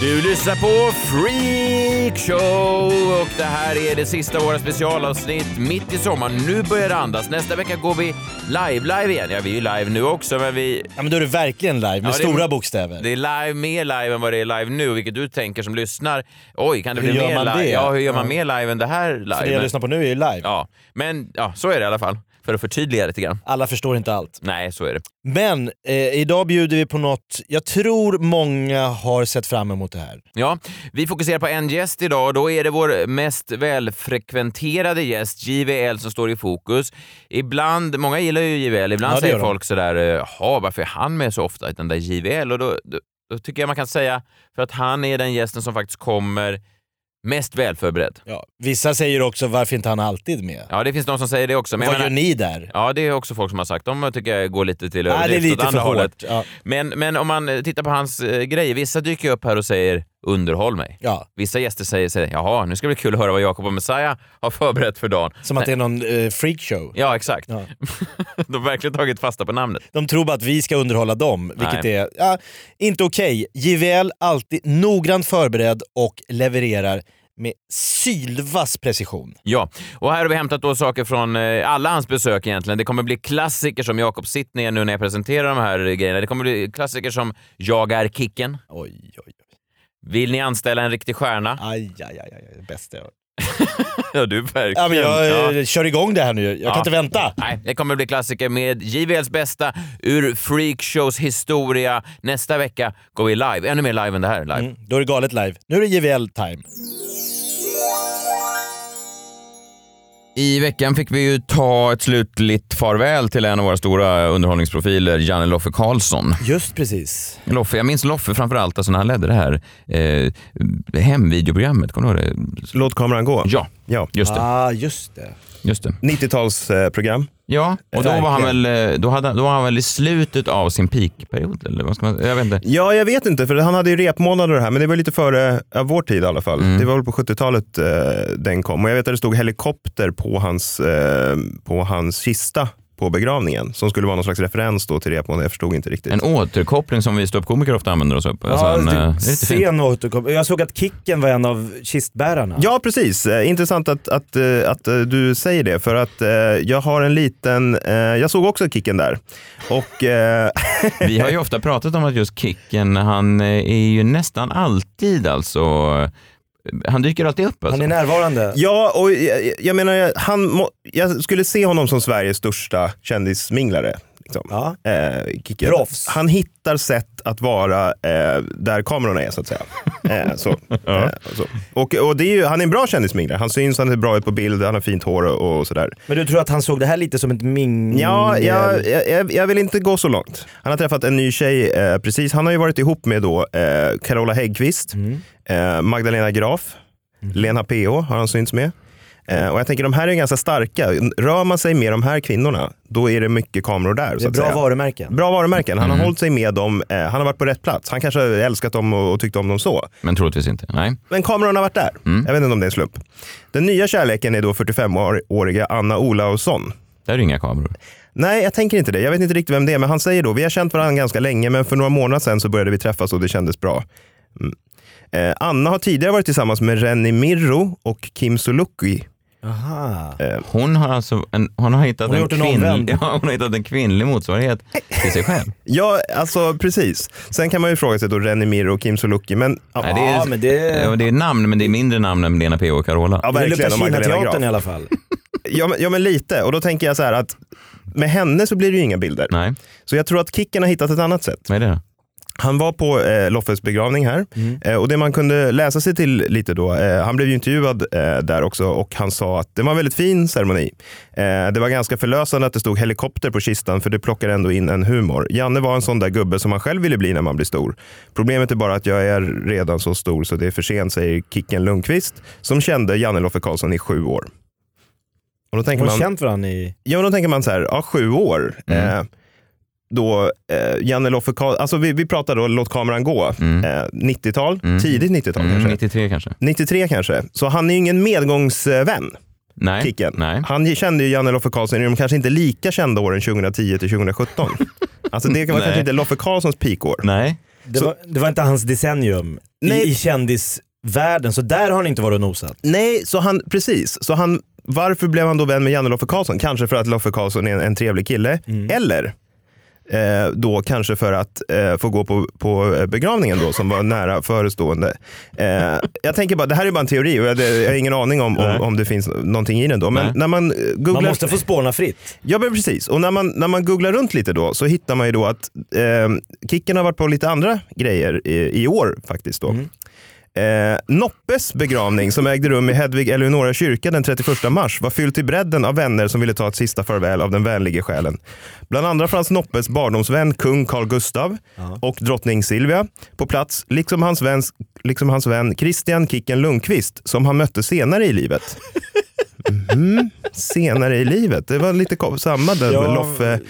Du lyssnar på Freak Show och det här är det sista av våra specialavsnitt mitt i sommaren. Nu börjar det andas. Nästa vecka går vi live-live igen. Ja, vi är ju live nu också, men vi... Ja, men då är det verkligen live med Ja, det är- stora bokstäver. Det är live, mer live än vad det är live nu, vilket du tänker som lyssnar. Oj, kan det Hur bli mer live? det? Ja, hur gör man mer live än det här live? För det jag lyssnar på nu är ju live. Ja, men ja, så är det i alla fall. För att förtydliga lite grann. Alla förstår inte allt. Nej, så är det. Men eh, idag bjuder vi på något jag tror många har sett fram emot det här. Ja, vi fokuserar på en gäst idag och då är det vår mest välfrekventerade gäst, JVL, som står i fokus. Ibland, många gillar ju JVL, ibland Ja, säger de. folk sådär, jaha, varför är han med så ofta, den där JVL? Och då, då, då tycker jag man kan säga, för att han är den gästen som faktiskt kommer mest välförberedd. Ja. Vissa säger också varför inte han alltid med? Ja, det finns de som säger det också. Men Vad jag gör menar- ni där? Ja, det är också folk som har sagt. De tycker jag går lite till överdrift åt andra hållet. Ja. Men, men om man tittar på hans eh, grejer, vissa dyker upp här och säger underhåll mig. Ja. Vissa gäster säger, säger jaha, nu ska det bli kul att höra vad Jakob och Messiah har förberett för dagen. Som att det är någon eh, freakshow. Ja, exakt. Ja. De har verkligen tagit fasta på namnet. De tror bara att vi ska underhålla dem, vilket Nej. är ja, inte okej. JVL alltid noggrant förberedd och levererar med sylvass precision. Ja, och här har vi hämtat då saker från eh, alla hans besök egentligen. Det kommer bli klassiker som Jakob, sitt ner nu när jag presenterar de här grejerna. Det kommer bli klassiker som Jag är Kicken. Oj, oj. Vill ni anställa en riktig stjärna? Aj, aj, aj, aj. Bästa jag hört. Ja, du verkligen. Ja, men jag Ja. eh, kör igång det här nu. Jag kan Ja. inte vänta. Nej, det kommer bli klassiker med JVLs bästa ur Freakshows historia. Nästa vecka går vi live. Ännu mer live än det här. Live. Mm, då är det galet live. Nu är det JVL I veckan fick vi ju ta ett slutligt farväl till en av våra stora underhållningsprofiler, Janne Loffe Karlsson. Just precis. Loffe, jag minns Loffe framförallt alltså när han ledde det här eh, hemvideoprogrammet. Kommer du ihåg det? Låt kameran gå. Ja, Ja. just det. Ah, just det. Just det. 90-talsprogram. Ja, och då var, han väl, eh, då, hade, då var han väl i slutet av sin peakperiod, eller vad ska man Jag vet inte. Ja, jag vet inte, för han hade ju repmånader här, men det var lite före ja, vår tid i alla fall. Mm. Det var väl på 70-talet eh, den kom. Och jag vet att det stod helikopter på hans, eh, på hans kista på begravningen, som skulle vara någon slags referens då till repmånaden. Jag förstod inte riktigt. En återkoppling som vi ståuppkomiker ofta använder oss av. Alltså en, eh, det lite fint. sen återkom. Jag såg att Kicken var en av kistbärarna. Ja, precis. Eh, intressant att, att, eh, att eh, du säger det, för att eh, jag har en liten... Eh, jag såg också Kicken där. Och... Eh, Vi har ju ofta pratat om att just Kicken, han eh, är ju nästan alltid alltså, han dyker alltid upp alltså. Han är närvarande. Ja, och jag, jag menar, jag- han må, jag skulle se honom som Sveriges största kändissminglare. Liksom. Ja. Eh. Proffs. Han hittar sätt att vara eh, där kamerorna är, så att säga. Eh, så. Eh, så. Och, och det är ju, han är en bra kändissminglare. Han syns, han är bra ut på bild, han har fint hår och, och sådär. Men du tror att han såg det här lite som ett mingel? Ja, jag, jag, jag vill inte gå så långt. Han har träffat en ny tjej eh, precis. Han har ju varit ihop med då eh, Carola Häggkvist, Mm. Magdalena Graf, Lena PH har han synts med. Eh, och jag tänker de här är ganska starka. Rör man sig med de här kvinnorna, då är det mycket kameror där. Det är bra säga. varumärken. Bra varumärken. Han Mm. har hållit sig med dem. Eh, han har varit på rätt plats. Han kanske har älskat dem och, och tyckt om dem så. Men troligtvis inte. Nej. Men kamerorna har varit där. Mm. Jag vet inte om det är en slump. Den nya kärleken är då 45-åriga Anna Olausson. Där är inga kameror. Nej, jag tänker inte det. Jag vet inte riktigt vem det är, men han säger då, vi har känt varandra ganska länge, men för några månader sedan så började vi träffas och det kändes bra. Mm. Eh, Anna har tidigare varit tillsammans med Renny Mirro och Kim Sulocki. Aha. Eh, Hon har alltså en, hon har hittat, Hon har en, kvinn, ja, hon har hittat en kvinnlig motsvarighet till sig själv. ja, alltså precis. Sen kan man ju fråga sig då Renny Mirro och Kim Sulocki, men Nej, det, är, Ja, men det- ja, det är namn, men det är mindre namn än Lena P.O. och Carola. ja Det verkligen. luktar Och Magdalena Kinateatern i alla fall. Ja, men, ja, men lite. Och då tänker jag så här att med henne så blir det ju inga bilder. Nej, Så jag tror att Kicken har hittat ett annat sätt. vad är det? Han var på eh, Loffes begravning här Mm. eh, och det man kunde läsa sig till lite då, eh, han blev ju intervjuad eh, där också och han sa att det var en väldigt fin ceremoni. Eh, det var ganska förlösande att det stod helikopter på kistan för det plockar ändå in en humor. Janne var en sån där gubbe som man själv ville bli när man blir stor. Problemet är bara att jag är redan så stor så det är för sent, säger Kicken Lundqvist som kände Janne Loffe Karlsson i sju år. Och då tänker de man, känt varandra i... Ja, men då tänker man så här, ja, sju år. Mm. Då eh, Janne Loffe Karl, alltså vi, vi pratar då Låt kameran gå. Mm. Eh, 90-tal, Mm. tidigt 90-tal Mm, kanske. 93 kanske? 93 kanske. Så han är ju ingen medgångsvän, Nej. Kicken. Nej. Han kände ju Janne Loffe Karlsson i de kanske inte lika kända åren 2010 till 2017. alltså det var Nej. kanske inte Loffe Karlssons peakår. Nej. Det, Så- var, det var inte hans decennium Nej. i, i kändisvärlden, så där har han inte varit och nosat. Nej, så han, precis. Så han, varför blev han då vän med Janne Loffe Karlsson? Kanske för att Loffe Karlsson är en, en trevlig kille. Eller eh, då kanske för att eh, få gå på, på begravningen då, som var nära förestående. Eh, jag tänker bara, det här är bara en teori och jag, det- jag har ingen aning om, om, om det finns någonting i den då. Men Nej. när man eh, googlar... Man måste få spåna fritt. Ja men precis, och när man, när man googlar runt lite då så hittar man ju då att eh, Kicken har varit på lite andra grejer i, i år faktiskt. Då. Eh, Noppes begravning som ägde rum i Hedvig Eleonora kyrka den 31 mars var fylld till bredden av vänner som ville ta ett sista farväl av den vänlige själen. Bland andra fanns Noppes barndomsvän kung Carl Gustav och drottning Silvia på plats, liksom hans, vän, liksom hans vän Christian Kicken Lundqvist som han mötte senare i livet. Mhm, Senare i livet, det var lite samma där Ja. Loffe.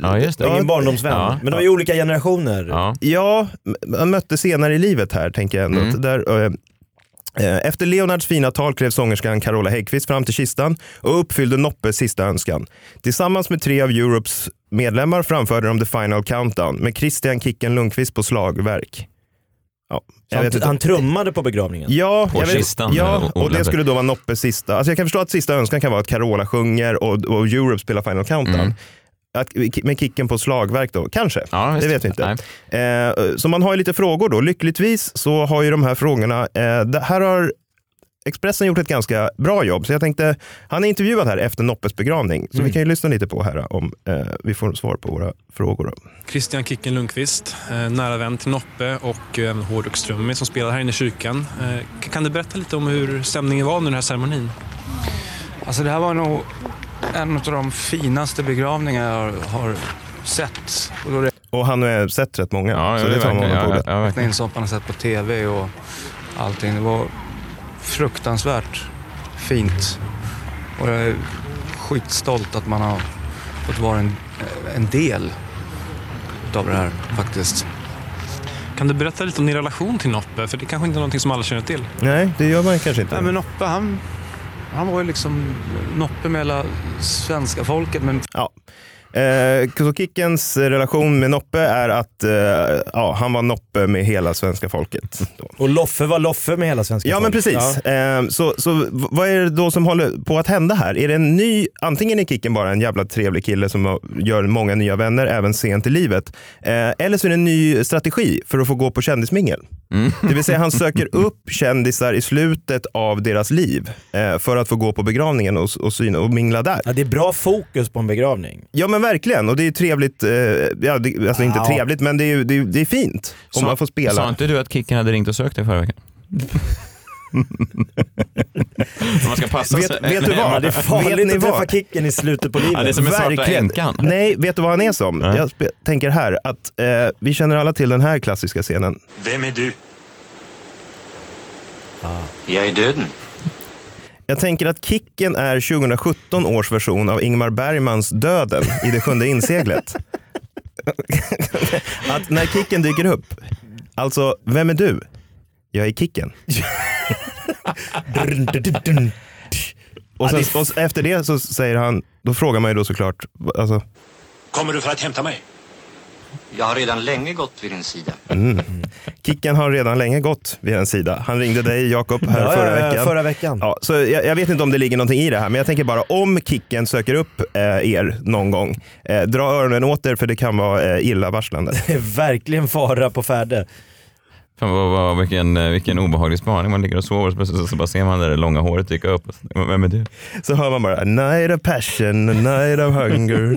Ja, just det. Ingen barndomsvän. Ja. Men de är ju olika generationer. Ja. Ja, han mötte senare i livet här tänker jag ändå. Mm. Där, eh, efter Leonards fina tal klev sångerskan Carola Häggkvist fram till kistan och uppfyllde Noppes sista önskan. Tillsammans med tre av Europes medlemmar framförde de The Final Countdown med Christian Kicken Lundqvist på slagverk. Ja, jag Han, han trummade på begravningen. Ja, På jag vet, kistan, ja och- det skulle då vara Noppes sista. Alltså jag kan förstå att sista önskan kan vara att Carola sjunger och, och Europe spelar Final Countdown. Mm. Att, med kicken på slagverk då, kanske. Ja, det vet vi inte. Eh, så man har ju lite frågor då. Lyckligtvis så har ju de här frågorna, eh, det här har Expressen gjort ett ganska bra jobb. Så jag tänkte, han är intervjuad här efter Noppes begravning. Så Mm. vi kan ju lyssna lite på här om eh, vi får svar på våra frågor. Då. Christian Kicken Lundqvist, eh, nära vän till Noppe och eh, en hårdrockstrummis som spelar här inne i kyrkan. Eh, Kan du berätta lite om hur stämningen var under den här ceremonin? Alltså det här var nog en av de finaste begravningar jag har sett. Och då Och han har sett rätt många, Ja, så det det tar man honom på Ja, ordet. ja, räkna verkligen. in har sett på tv och allting. Det var fruktansvärt fint. Och jag är skitstolt att man har fått vara en, en del utav det här faktiskt. Kan du berätta lite om din relation till Noppe? För det är kanske inte är någonting som alla känner till. Nej, det gör man kanske inte. Nej, men Noppe, han, han var ju liksom Noppe med hela svenska folket. Men Ja. Eh, så Kickens relation med Noppe är att eh, ja, han var Noppe med hela svenska folket. Då. Och Loffe var Loffe med hela svenska Ja men folket. precis. Eh, så, så vad är det då som håller på att hända här? Är det en ny, antingen är Kicken bara en jävla trevlig kille som gör många nya vänner även sent i livet. Eh, eller så är det en ny strategi för att få gå på kändismingel. Mm. Det vill säga han söker upp kändisar i slutet av deras liv eh, för att få gå på begravningen och, och, syna, och mingla där. Ja, det är bra fokus på en begravning. Ja men verkligen, och det är trevligt, eh, ja, det, alltså inte Ja. trevligt men det är, ju- det är, det är fint om man får spela. Sa inte du att Kicken hade ringt och sökt dig förra veckan? man ska passa Vet- sig. vet du vad? Ja, det är Vet farligt ni att träffa? Kicken i slutet på livet. Ja, det är som en svarta Verkligen. änkan. Nej, vet du vad han är som? Nej. Jag tänker här att eh, vi känner alla till den här klassiska scenen. Vem är du? Jag är döden. Jag tänker att Kicken är 2017 års version av Ingmar Bergmans Döden i Det sjunde inseglet. att när Kicken dyker upp, alltså vem är du? Jag är Kicken. Och, sen, och efter det så säger han, då frågar man ju då såklart, alltså, Kommer du för att hämta mig? Jag har redan länge gått vid din sida. Kicken har redan länge gått vid en sida. Han ringde dig Jakob här Ja, förra veckan. Förra veckan. Ja, så jag, jag vet inte om det ligger någonting i det här, men jag tänker bara om Kicken söker upp eh, er någon gång, eh, dra öronen åt er för det kan vara eh, illavarslande. Det är verkligen fara på färde. Fan, vad, vad, vilken, eh, vilken obehaglig spaning. Man ligger och sover och så, så, bara ser man det där långa håret dyka upp. Så, Vem är du? Så hör man bara a night of passion, a night of hunger.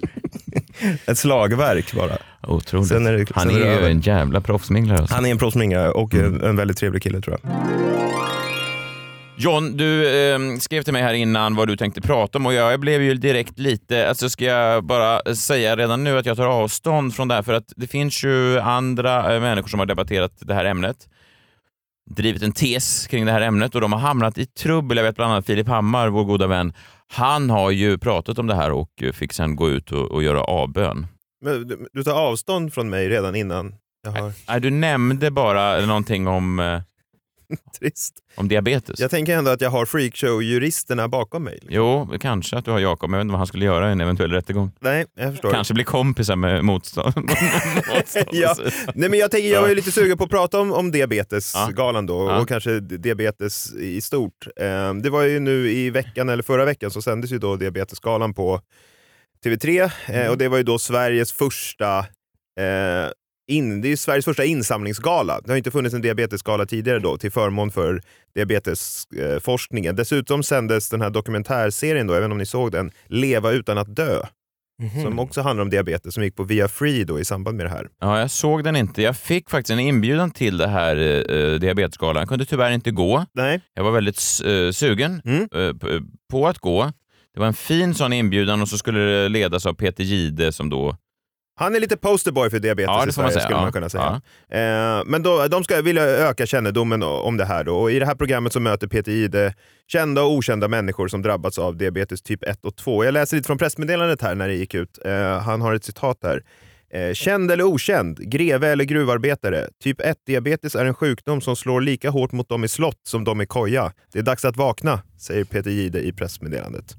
Ett slagverk bara. Otroligt. Sen är det- Han sen är är det ju en jävla proffsminglare. Alltså. Han är en proffsminglare och en, en väldigt trevlig kille tror jag. John, du eh, skrev till mig här innan vad du tänkte prata om och jag blev ju direkt lite, alltså ska jag bara säga redan nu att jag tar avstånd från det här för att det finns ju andra eh, människor som har debatterat det här ämnet, drivit en tes kring det här ämnet och de har hamnat i trubbel. Jag vet bland annat Filip Hammar, vår goda vän, han har ju pratat om det här och eh, fick sen gå ut och, och göra avbön. Men du, du tar avstånd från mig redan innan jag har... Nej, du nämnde bara någonting om... Trist. om diabetes. Jag tänker ändå att jag har freakshow-juristerna bakom mig. Jo, kanske att du har Jakob, men jag vet inte vad han skulle göra i en eventuell rättegång. Nej, jag förstår. Kanske bli kompisar med motstånd. motstånd. Ja. Nej, men jag, tänker, jag var ju lite sugen på att prata om, om diabetesgalan då Ja. och kanske diabetes i stort. Eh, det var ju nu i veckan, eller förra veckan, så sändes ju då diabetesgalan på TV3 eh, och det var ju då Sveriges första eh, in, det är Sveriges första insamlingsgala. Det har inte funnits en diabetesgala tidigare då till förmån för diabetesforskningen. Dessutom sändes den här dokumentärserien, då, inte om ni såg den, Leva utan att dö, Mhm. som också handlar om diabetes, som gick på Via Free då i samband med det här. Ja, jag såg den inte. Jag fick faktiskt en inbjudan till det här eh, diabetesgalan. Jag kunde tyvärr inte gå. Nej. Jag var väldigt eh, sugen Mm. eh, p- på att gå. Det var en fin sån inbjudan och så skulle det ledas av Peter Gide som då... Han är lite posterboy för diabetes Ja, det i får man Sverige, säga. skulle Ja. man kunna säga. Eh, men då, de ska vilja öka kännedomen om det här. Då. Och I det här programmet så möter Peter Jihde kända och okända människor som drabbats av diabetes typ 1 och 2. Jag läser lite från pressmeddelandet här när det gick ut. Eh, han har ett citat här. Eh, känd eller okänd, greve eller gruvarbetare. Typ 1-diabetes är en sjukdom som slår lika hårt mot dem i slott som de i koja. Det är dags att vakna, säger Peter Jihde i pressmeddelandet.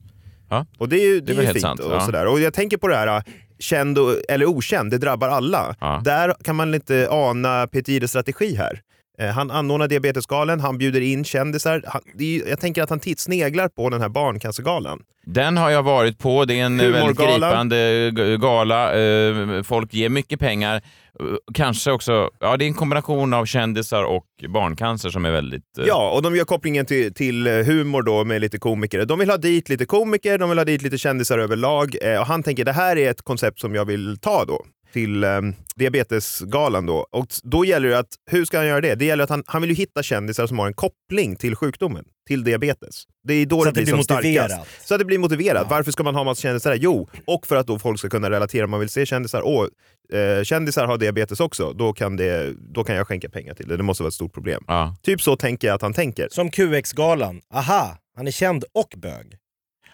Ja. Och det är ju, det är väl ju fint. sant, och, ja. sådär. och jag tänker på det här, känd och, eller okänd, det drabbar alla. Ja. Där kan man inte ana Peter Jihdes strategi här. Eh, Han anordnar diabetesgalan, han bjuder in kändisar. Han, är, jag tänker att han sneglar på den här barncancergalan. Den har jag varit på. Det är en eh, väldigt gripande g- gala. Eh, Folk ger mycket pengar. Eh, Kanske också... Ja, det är en kombination av kändisar och barncancer som är väldigt... eh, Ja, och de gör kopplingen till, till eh, humor då med lite komiker. De vill ha dit lite komiker, de vill ha dit lite kändisar överlag. Eh, och han tänker det här är ett koncept som jag vill ta då till eh, diabetesgalan då. Och då gäller det att, hur ska han göra det? Det gäller att han, han vill ju hitta kändisar som har en koppling till sjukdomen, till diabetes. Det är då Så det att det blir, blir som motiverat. starkast. Så att det blir motiverat. Varför ska man ha massa kändisar där? Jo, och för att då folk ska kunna relatera. Om man vill se kändisar, åh, eh, kändisar har diabetes också, då kan, det, då kan jag skänka pengar till det. Det måste vara ett stort problem. Ja. Typ så tänker jag att han tänker. Som QX-galan. Aha, han är känd och bög.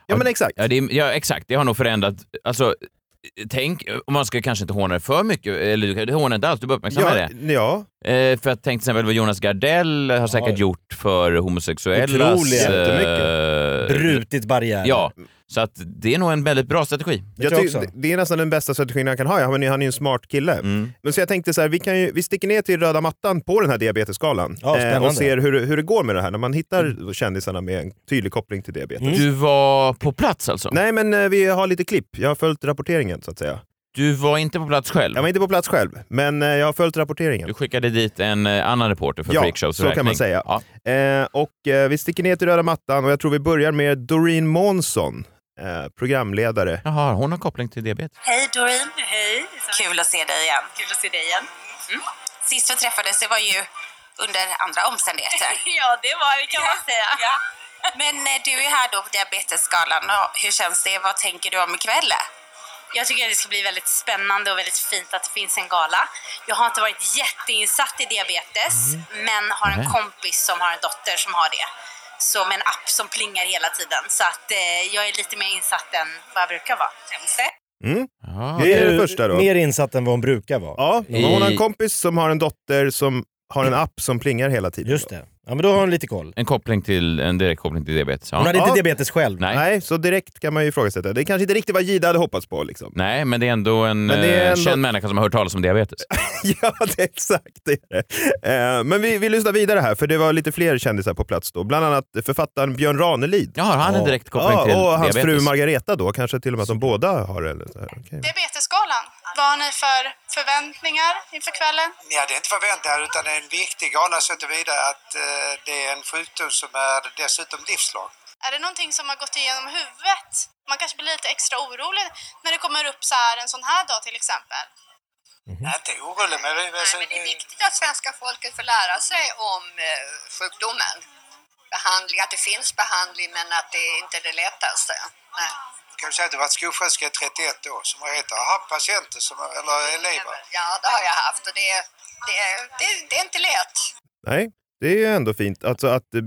Ja men exakt. Ja, det ja, exakt. Det har nog förändrat. Alltså, tänk, om man ska kanske inte håna det för mycket, eller du hånar inte alls, du bör uppmärksamma Ja, det. ja. Eh, för jag tänkte till exempel vad Jonas Gardell har säkert Ja. gjort för homosexuella. Otroligt. Eh, Brutit barriär. Ja, så att det är nog en väldigt bra strategi. Det Jag jag det- det är nästan den bästa strategin han kan ha. Han är, ju en smart kille. Mm. Men så jag tänkte så här, vi, kan ju, vi sticker ner till röda mattan på den här diabetesgalan Ja, spännande. och ser hur, det- hur det går med det här när man hittar kändisarna med en tydlig koppling till diabetes. Mm. Du var på plats alltså? Nej men eh, vi har lite klipp, jag har följt rapporteringen så att säga. Du var inte på plats själv? Jag var inte på plats själv, men eh, jag har följt rapporteringen. Du skickade dit en eh, annan reporter för Ja, Freakshows så kan man säga. Ja. Eh, och eh, vi sticker ner till röda mattan och jag tror vi börjar med Doreen Månsson, eh, programledare. Jaha, hon har koppling till diabetes. Hej Doreen! Hej! Kul att se dig igen. Kul att se dig igen. Mm. Sist vi träffades det var ju under andra omständigheter. ja, det var det kan man säga. Men eh, du är här då på Diabetesgalan. Hur känns det? Vad tänker du om ikväll? Jag tycker att det ska bli väldigt spännande och väldigt fint att det finns en gala. Jag har inte varit jätteinsatt i diabetes, men har en kompis som har en dotter som har det. Med en app som plingar hela tiden. Så att eh, jag är lite mer insatt än vad jag brukar vara. Mm. Ja. Det är det första då. Mer insatt än vad hon brukar vara. Ja, hon har en kompis som har en dotter som har en app som plingar hela tiden. Just det. Ja, men då har hon lite koll. En koppling till, en direkt koppling till diabetes. Hon Ja. hade inte Ja. diabetes själv. Nej. Nej, så direkt kan man ju ifrågasätta. Det är kanske inte riktigt vad Gida hade hoppats på. Liksom. Nej, men det är ändå en Men det är eh, ändå- känd människa som har hört talas om diabetes. ja, det är exakt det. Eh, men vi, vi lyssnar vidare här, för det var lite fler kändisar på plats då. Bland annat författaren Björn Ranelid. Ja, har han en direkt koppling Ja, till och hans diabetes? fru Margareta då, kanske till och med att de båda har det. Eller så här. okej. Diabetesgalan, vad har ni för förväntningar inför kvällen? Ja, det är inte förväntningar utan det är en viktig gala så tillvida att eh, det är en sjukdom som är dessutom livslång. Är det någonting som har gått igenom huvudet? Man kanske blir lite extra orolig när det kommer upp så här en sån här dag till exempel. Jag är inte orolig men, alltså, men det är viktigt att svenska folket får lära sig om eh, sjukdomen. Behandling, att det finns behandling men att det inte är det lättaste. Nej. Kan ju säga att du har varit skolsköterska i 31 år som har haft patienter som, eller elever. Ja, det har jag haft och det, är- det, är- det, det är inte lätt. Nej. Det är ändå fint. Alltså att, eh,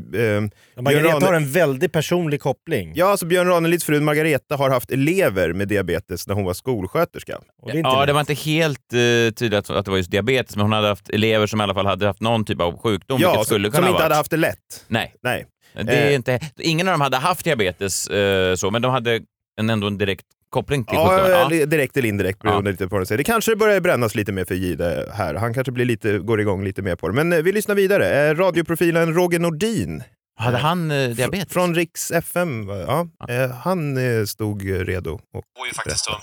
Margareta Rane- har en väldigt personlig koppling. Ja, alltså Björn Ranelids fru Margareta har haft elever med diabetes när hon var skolsköterska. ja, det var inte helt eh, tydligt att, det var just diabetes, men hon hade haft elever som i alla fall hade haft någon typ av sjukdom, Ja, vilket skulle som kunna inte vara. hade haft det lätt. Nej. Nej. Det är Eh. inte, ingen av dem hade haft diabetes, eh, så, men de hade en, ändå en direkt koppling till Ja, sjukdomen. eller direkt eller indirekt beroende lite på vad de säger. Det kanske börjar brännas lite mer för Gide här. Han kanske blir lite, går igång lite mer på det. Men eh, vi lyssnar vidare. Eh, radioprofilen Roger Nordin. Hade han eh, diabetes? Fr- Från Riks FM. va? Ja. Eh, han stod redo. Och går ju faktiskt att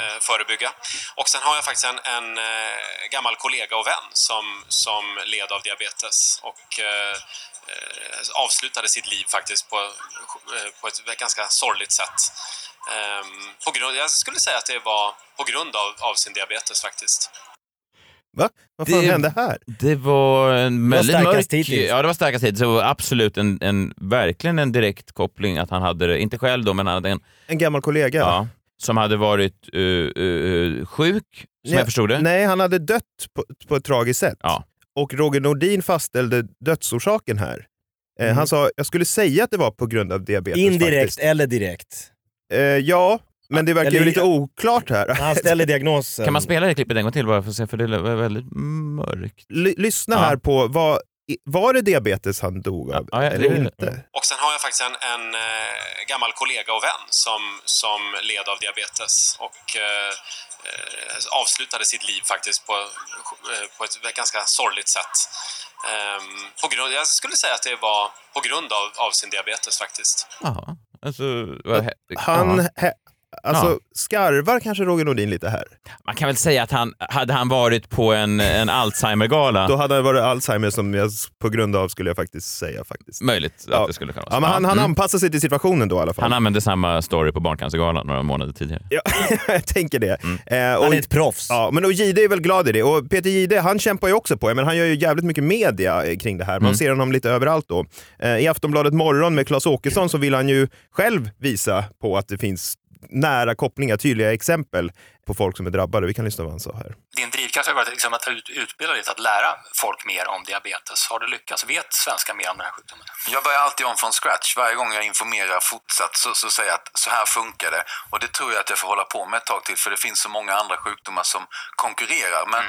eh, förebygga. Och sen har jag faktiskt en, en eh, gammal kollega och vän som, som led av diabetes och eh, avslutade sitt liv faktiskt på, på ett ganska sorgligt sätt. Ehm, på grund, jag skulle säga att det var på grund av, av sin diabetes faktiskt. Va? Vad fan Det- hände här? Det var en väldigt mörk... hittills. Ja, det var starkast hittills. Det var absolut en, en, verkligen en direkt koppling att han hade det, inte själv då, men han hade en... En gammal kollega? Ja, som hade varit uh, uh, sjuk, som jag förstod det. Nej, han hade dött på, på ett tragiskt sätt. Ja. Och Roger Nordin fastställde dödsorsaken här. Eh, Mm. Han sa, jag skulle säga att det var på grund av diabetes Indirekt faktiskt. eller direkt. Eh, ja, men det verkar ju lite oklart här. Han ställer diagnosen. Kan man spela det klippet en gång till bara för att se, för det var väldigt mörkt. L- lyssna Ja. här på, vad, var det diabetes han dog av? Ja, ja, eller det- inte? Och sen har jag faktiskt en, en eh, gammal kollega och vän som, som led av diabetes och eh, eh, avslutade sitt liv faktiskt på, eh, på ett ganska sorgligt sätt. Ehm, på grund, jag skulle säga att det var på grund av, av sin diabetes faktiskt. Jaha. Alltså, vad Han, he, alltså, Ja. skarvar kanske Roger Nordin lite här. Man kan väl säga att han, hade han varit på en, en Alzheimer-gala, Då hade det varit Alzheimer som jag på grund av skulle jag faktiskt säga. faktiskt. möjligt att Ja. det skulle kunna vara så. Ja, men han, han Mm. anpassar sig till situationen då i alla fall. Han använde samma story på Barncancergalan några månader tidigare. Ja, jag tänker det. Mm. Eh, och, Han är ett proffs. Ja, men och Gide är väl glad i det. Och Peter Gide, han kämpar ju också på, men han gör ju jävligt mycket media eh, kring det här. Man Mm. ser honom lite överallt då. Eh, I Aftonbladet Morgon med Claes Åkesson så vill han ju själv visa på att det finns nära kopplingar, tydliga exempel på folk som är drabbade. Vi kan lyssna vad han sa här. Din drivkraft har varit liksom att ut, utbilda dig att lära folk mer om diabetes. Har du lyckats? Vet svenskar mer om den här sjukdomen? Jag börjar alltid om från scratch. Varje gång jag informerar fortsatt så, så säger jag att så här funkar det. Och det tror jag att jag får hålla på med ett tag till för det finns så många andra sjukdomar som konkurrerar. Men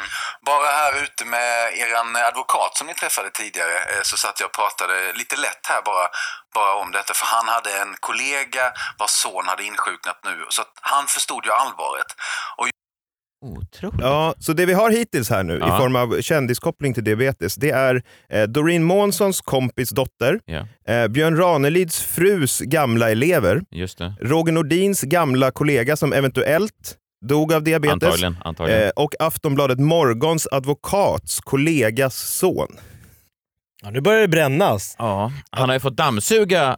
bara här ute med er advokat som ni träffade tidigare eh, så satt jag och pratade lite lätt här bara, bara om detta. För han hade en kollega vars son hade insjuknat nu. Så han förstod ju allvaret. Och Otroligt. Ja, så det vi har hittills här nu Ja. i form av kändiskoppling till diabetes, det är eh, Doreen Månssons kompis dotter, Ja, eh, Björn Ranelids frus gamla elever, just det. Roger Nordins gamla kollega som eventuellt dog av diabetes Antagligen. antagligen. eh, och Aftonbladet Morgons advokats kollegas son. Ja, nu börjar det brännas. ja, han har ju fått dammsuga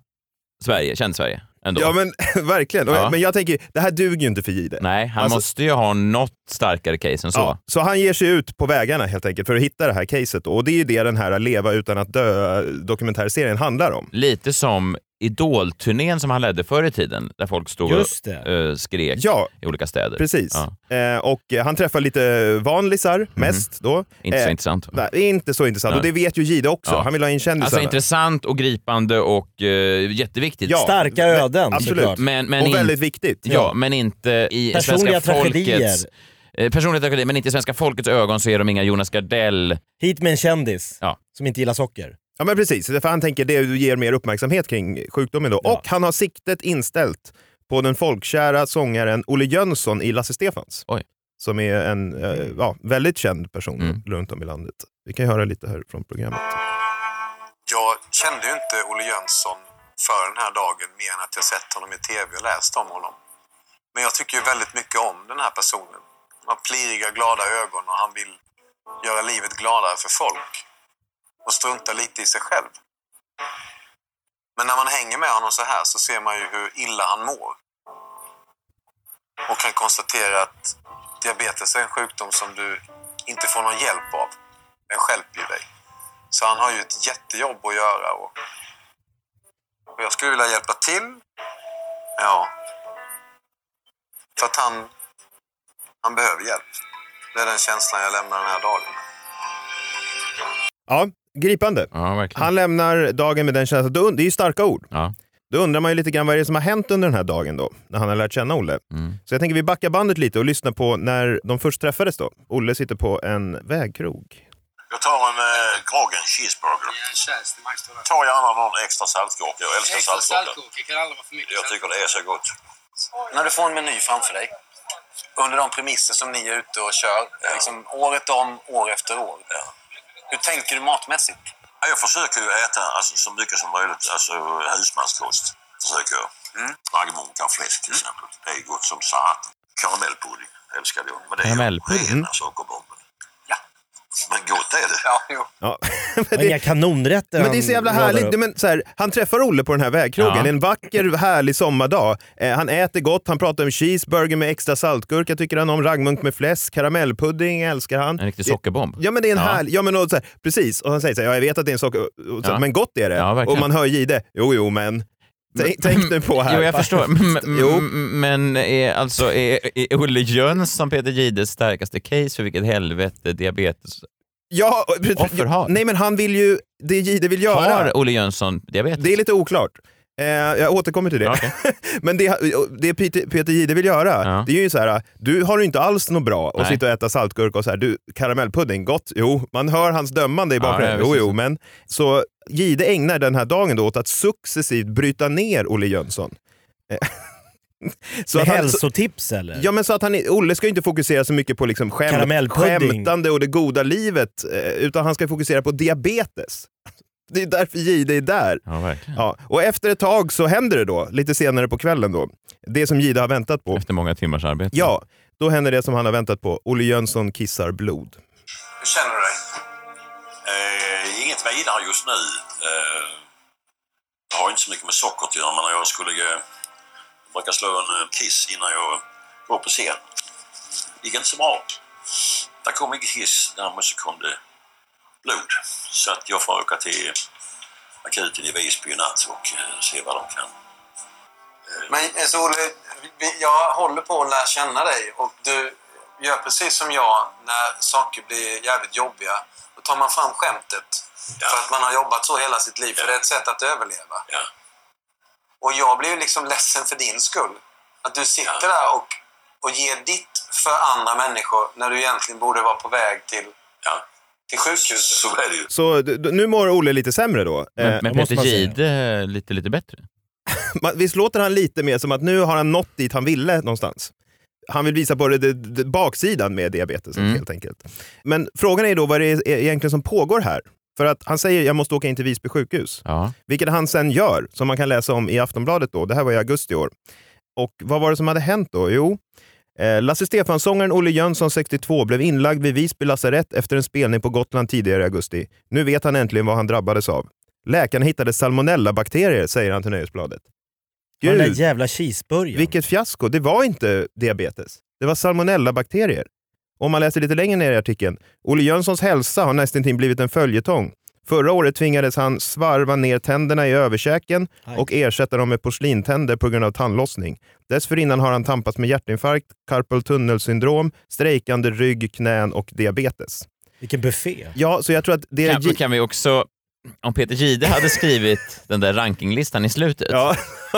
Sverige, känd Sverige. Ändå. Ja men verkligen, Ja. men jag tänker, det här duger ju inte för Jihde. Nej, han Alltså- måste ju ha något starkare case än så. Ja, så han ger sig ut på vägarna helt enkelt för att hitta det här caset. då. Och det är ju det den här Leva utan att dö dokumentärserien handlar om. Lite som Idol-turnén som han ledde förr i tiden, där folk stod Just och eh, skrek Ja, i olika städer. precis. Ja. Eh, och han träffar lite vanlisar mest då. Mhm. Inte så Eh, intressant. Nej, inte så intressant. Nej. Och det vet ju Jihde också. Ja. Han vill ha in kändisarna. Alltså intressant och gripande och eh, jätteviktigt. Ja, Starka men- öden absolut. såklart. Men, men och in- väldigt viktigt. Ja, men inte i Personliga svenska tragedier. folkets... Eh, personliga tragedier, men inte i svenska folkets ögon så är de inga Jonas Gardell. Hit med en kändis Ja. som inte gillar socker. Ja men precis, för han tänker det ger mer uppmärksamhet kring sjukdomen då. Ja. Och han har siktet inställt på den folkkära sångaren Olle Jönsson i Lasse Stefans. Oj. Som är en eh, ja, väldigt känd person Mm. runt om i landet. Vi kan höra lite här från programmet. Jag kände ju inte Olle Jönsson för den här dagen mer än att jag sett honom i tv och läst om honom. Men jag tycker ju väldigt mycket om den här personen. Han har pliriga, glada ögon och han vill göra livet gladare för folk. Och struntar lite i sig själv. Men när man hänger med honom så här så ser man ju hur illa han mår. Och kan konstatera att diabetes är en sjukdom som du inte får någon hjälp av. Den stjälper ju dig. Så han har ju ett jättejobb att göra. Och, och jag skulle vilja hjälpa till. Ja. För att han, han behöver hjälp. Det är den känslan jag lämnar den här dagen. Ja, gripande. Ja, verkligen. Han lämnar dagen med den känslan. Det är ju starka ord. Ja. Då undrar man ju lite grann vad är det som har hänt under den här dagen då, när han har lärt känna Olle. Mm. Så jag tänker vi backar bandet lite och lyssnar på när de först träffades då. Olle sitter på en vägkrog. Jag tar en eh, groggen cheeseburger. Ta gärna någon extra saltgurka. Jag älskar Extra saltgurka. kan aldrig vara för mycket. Jag tycker det är så gott. När du får en meny framför dig, under de premisser som ni är ute och kör, liksom året om, år efter år. Hur tänker du matmässigt? Ja, Jag försöker ju äta alltså, så mycket som möjligt, alltså husmanskost. Försöker jag. Mm. Raggmunka och fläsk till exempel. Det är gott som satan. Karamellpudding älskar jag. Men det är ju rena sockerbomben. Men gott är det. Ja, jo. Ja. Men Inga kanonrätter Men det är så han jävla härligt. Det- Men så här, han träffar Olle på den här vägkrogen. Ja. En vacker, härlig sommardag. Eh, han äter gott, han pratar om cheeseburger med extra saltgurka tycker han om, raggmunk med fläsk, karamellpudding älskar han. En riktig Det- sockerbomb. Ja men det är en Ja. härlig, ja men och så här, precis. Och han säger så här, ja, jag vet att det är en socker, så, Ja. men gott är det. Och man hör Gide, jo jo men. Tänk, tänk nu på här. Jo, jag förstår. M- Jo. m- Men är, alltså, är, är Olle Jönsson Peter Gides starkaste case för vilket helvete diabetes Ja, offer har? nej men han vill ju, det Gide vill göra. Har Olle Jönsson diabetes? Det är lite oklart. Eh, jag återkommer till det. Okej. Men det, det Peter, Peter Jihde vill göra, Ja. det är ju så här, du har ju inte alls något bra att Nej. sitta och äta saltgurka och så här, du, karamellpudding, gott, jo, man hör hans dömande i bakgrunden, ja, jo, jo, men så Jihde ägnar den här dagen då åt att successivt bryta ner Olle Jönsson. Eh, så Med att han- hälsotips eller? Ja men så att han, Olle ska ju inte fokusera så mycket på liksom skämt, skämtande och det goda livet, eh, utan han ska fokusera på diabetes. Det är därför Jihde är där. Ja, verkligen. Ja, och efter ett tag så händer det då, lite senare på kvällen då, det som Jihde har väntat på. Efter många timmars arbete. Ja, då händer det som han har väntat på. Olle Jönsson kissar blod. Hur känner du dig? Jag gillar just nu. Eh, det har inte så mycket med sockret att göra, men jag skulle Jag brukar slå en eh, kiss innan jag går på scen. Det gick inte så bra. Det kom ingen hiss, däremot så kom det blod. Så att jag får åka till akuten i Visby i natt och eh, se vad de kan. Eh, men alltså, Olle, jag håller på att lära känna dig och du gör precis som jag när saker blir jävligt jobbiga. Då tar man fram skämtet för att man har jobbat så hela sitt liv, för det är ett sätt att överleva. Och jag blir ju liksom ledsen för din skull. Att du sitter där och, och ger ditt för andra människor när du egentligen borde vara på väg till, till sjukhuset. Så är det ju. Så d- nu mår Olle lite sämre då. Men, Eh, men måste Peter. Gide lite, lite bättre. Visst låter han lite mer som att nu har han nått dit han ville någonstans? Han vill visa på det, det, det, baksidan med diabetes Mm. helt enkelt. Men frågan är då vad det är egentligen som pågår här. För att han säger jag måste åka in till Visby sjukhus. Ja. Vilket han sen gör, som man kan läsa om i Aftonbladet då. Det här var i augusti i år. Och vad var det som hade hänt då? Jo, eh, Lasse Stefans-sångaren Olle Jönsson, 62, blev inlagd vid Visby lasarett efter en spelning på Gotland tidigare i augusti. Nu vet han äntligen vad han drabbades av. Läkarna hittade salmonellabakterier, säger han till Nöjesbladet. Och Den där Gud, jävla cheeseburgaren. vilket fiasko. Det var inte diabetes. Det var salmonellabakterier. Om man läser lite längre ner i artikeln. Olle Jönssons hälsa har nästan blivit en följetong. Förra året tvingades han svarva ner tänderna i överkäken och ersätta dem med porslintänder på grund av tandlossning. Dessförinnan har han tampats med hjärtinfarkt, carpal tunnelsyndrom, strejkande rygg, knän och diabetes. Vilken buffé. Ja, så jag tror att det. Kan, kan vi också, om Peter Gide hade skrivit den där rankinglistan i slutet,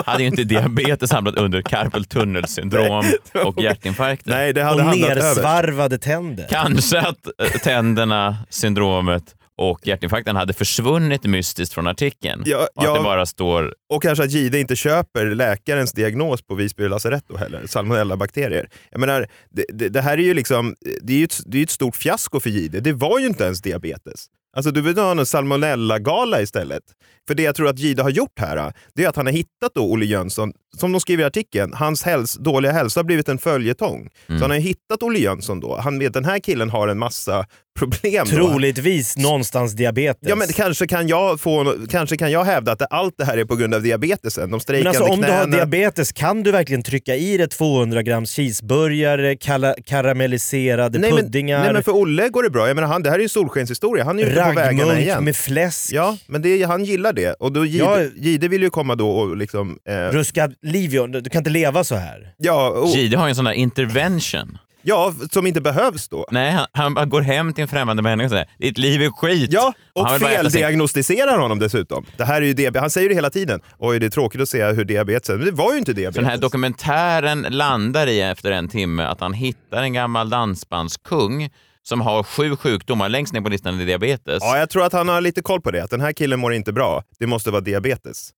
hade ju inte diabetes hamnat under carpal tunnelsyndrom och hjärtinfarkter. Nej, det Och nersvarvade tänder. Kanske att eh, tänderna, syndromet och hjärtinfarkten hade försvunnit mystiskt från artikeln. Ja, och att ja. det bara står Och kanske att Gide inte köper läkarens diagnos på Visby lasarett då heller, salmonellabakterier. Jag menar, det, det, det här är ju liksom, det är ju ett, det är ett stort fiasko för Gide. Det var ju inte ens diabetes. Alltså du vill ha en salmonella-gala istället. För det jag tror att Gide har gjort här, det är att han har hittat då Olle Jönsson, som de skriver i artikeln, hans häls dåliga hälsa har blivit en följetong. Mm. Så han har hittat Olle Jönsson då. Han vet den här killen har en massa problem. då. Troligtvis någonstans diabetes. Ja men kanske kan jag, få, kanske kan jag hävda att allt det här är på grund av diabetesen. De Men strejkande alltså om du har knäna. diabetes, kan du verkligen trycka i dig 200 grams cheeseburgare, kala- karamelliserade nej, men, puddingar, nej men för Olle går det bra. Jag menar, han, det här är ju solskenshistoria. Han är ju på vägarna igen. med fläsk, Ja, men det, han gillar det. Och då Gide, Ja. Gide vill ju komma då och liksom... Eh, ruskad livjon. Du kan inte leva så här. ja, och, Gide har ju en sån där intervention. Ja, som inte behövs då. Nej, han, han går hem till en främmande människa och säger ditt liv är skit. Ja, och feldiagnostiserar honom dessutom. Det här är ju diabetes. Han säger det hela tiden. Oj, det är tråkigt att se hur diabetes är. Men det var ju inte Så diabetes. den här dokumentären landar i efter en timme att han hittar en gammal dansbandskung som har sju sjukdomar. Längst ner på listan är diabetes. Ja, jag tror att han har lite koll på det. Att den här killen mår inte bra. Det måste vara diabetes.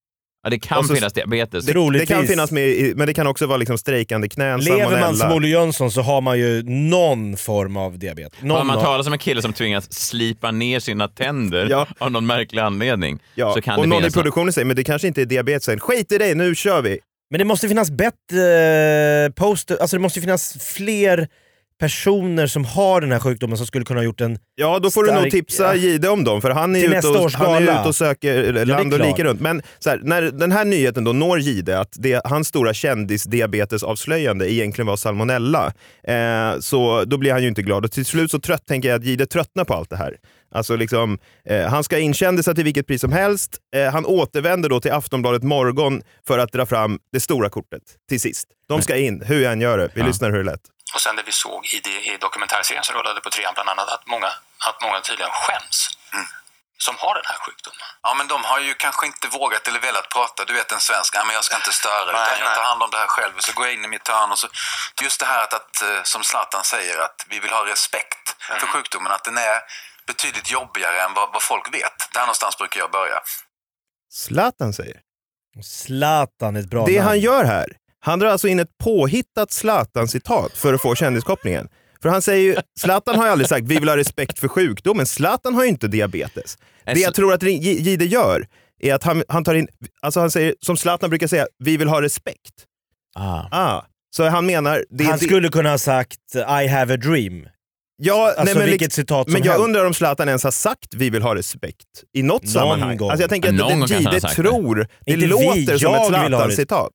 Ja, det kan så- finnas diabetes. Det, det kan finnas med, men det kan också vara liksom strejkande knän, Lever man som Olle Jönsson så har man ju någon form av diabetes. Någon Har man talar som en kille som tvingas slipa ner sina tänder Ja. av någon märklig anledning Ja, så kan och det någon i produktionen säger men det kanske inte är diabetesen. Skit i det, nu kör vi! Men det måste finnas bättre poster, alltså det måste finnas fler personer som har den här sjukdomen som skulle kunna ha gjort en Ja, då får du nog stark- tipsa ja. Jihde om dem, för han är, ute och, han är ute och söker är land och lika runt. Men här, när den här nyheten då når Jihde, att det, hans stora kändisdiabetesavslöjande egentligen var salmonella, eh, så då blir han ju inte glad. Och till slut så trött tänker jag att Jihde tröttnar på allt det här. Alltså liksom, eh, han ska in kändisar till vilket pris som helst. Eh, han återvänder då till Aftonbladet Morgon för att dra fram det stora kortet till sist. De ska in, hur jag än gör det. Vi Ja. lyssnar hur det lät. Och sen det vi såg i, det, i dokumentärserien som rullade på trean bland annat, att många, att många tydligen skäms som har den här sjukdomen. Ja, men de har ju kanske inte vågat eller velat prata. Du vet en svensk, ja, men jag ska inte störa utan jag tar hand om det här själv. Så går jag in i mitt hörn och så... Just det här att, att eh, som Zlatan säger, att vi vill ha respekt för sjukdomen. Att den är betydligt jobbigare än vad, vad folk vet. Där någonstans brukar jag börja. Zlatan säger. Zlatan är ett bra Det namn. han gör här, han drar alltså in ett påhittat Zlatan-citat för att få kändiskopplingen. För han säger ju, Zlatan har ju aldrig sagt vi vill ha respekt för sjukdomen. Zlatan har ju inte diabetes. Det jag tror att Jihde gör är att han, han tar in, alltså han säger som Zlatan brukar säga, vi vill ha respekt. Ah. Ah. Så han menar... Det, han det- skulle kunna ha sagt I have a dream. Ja, Alltså nej, men vilket citat som Men jag helst. undrar om Zlatan ens har sagt vi vill ha respekt i något Någon sammanhang. gång. Alltså jag tänker att Jihde sagt det. tror, det, Inte vi, låter som ett det. Zlatan-citat.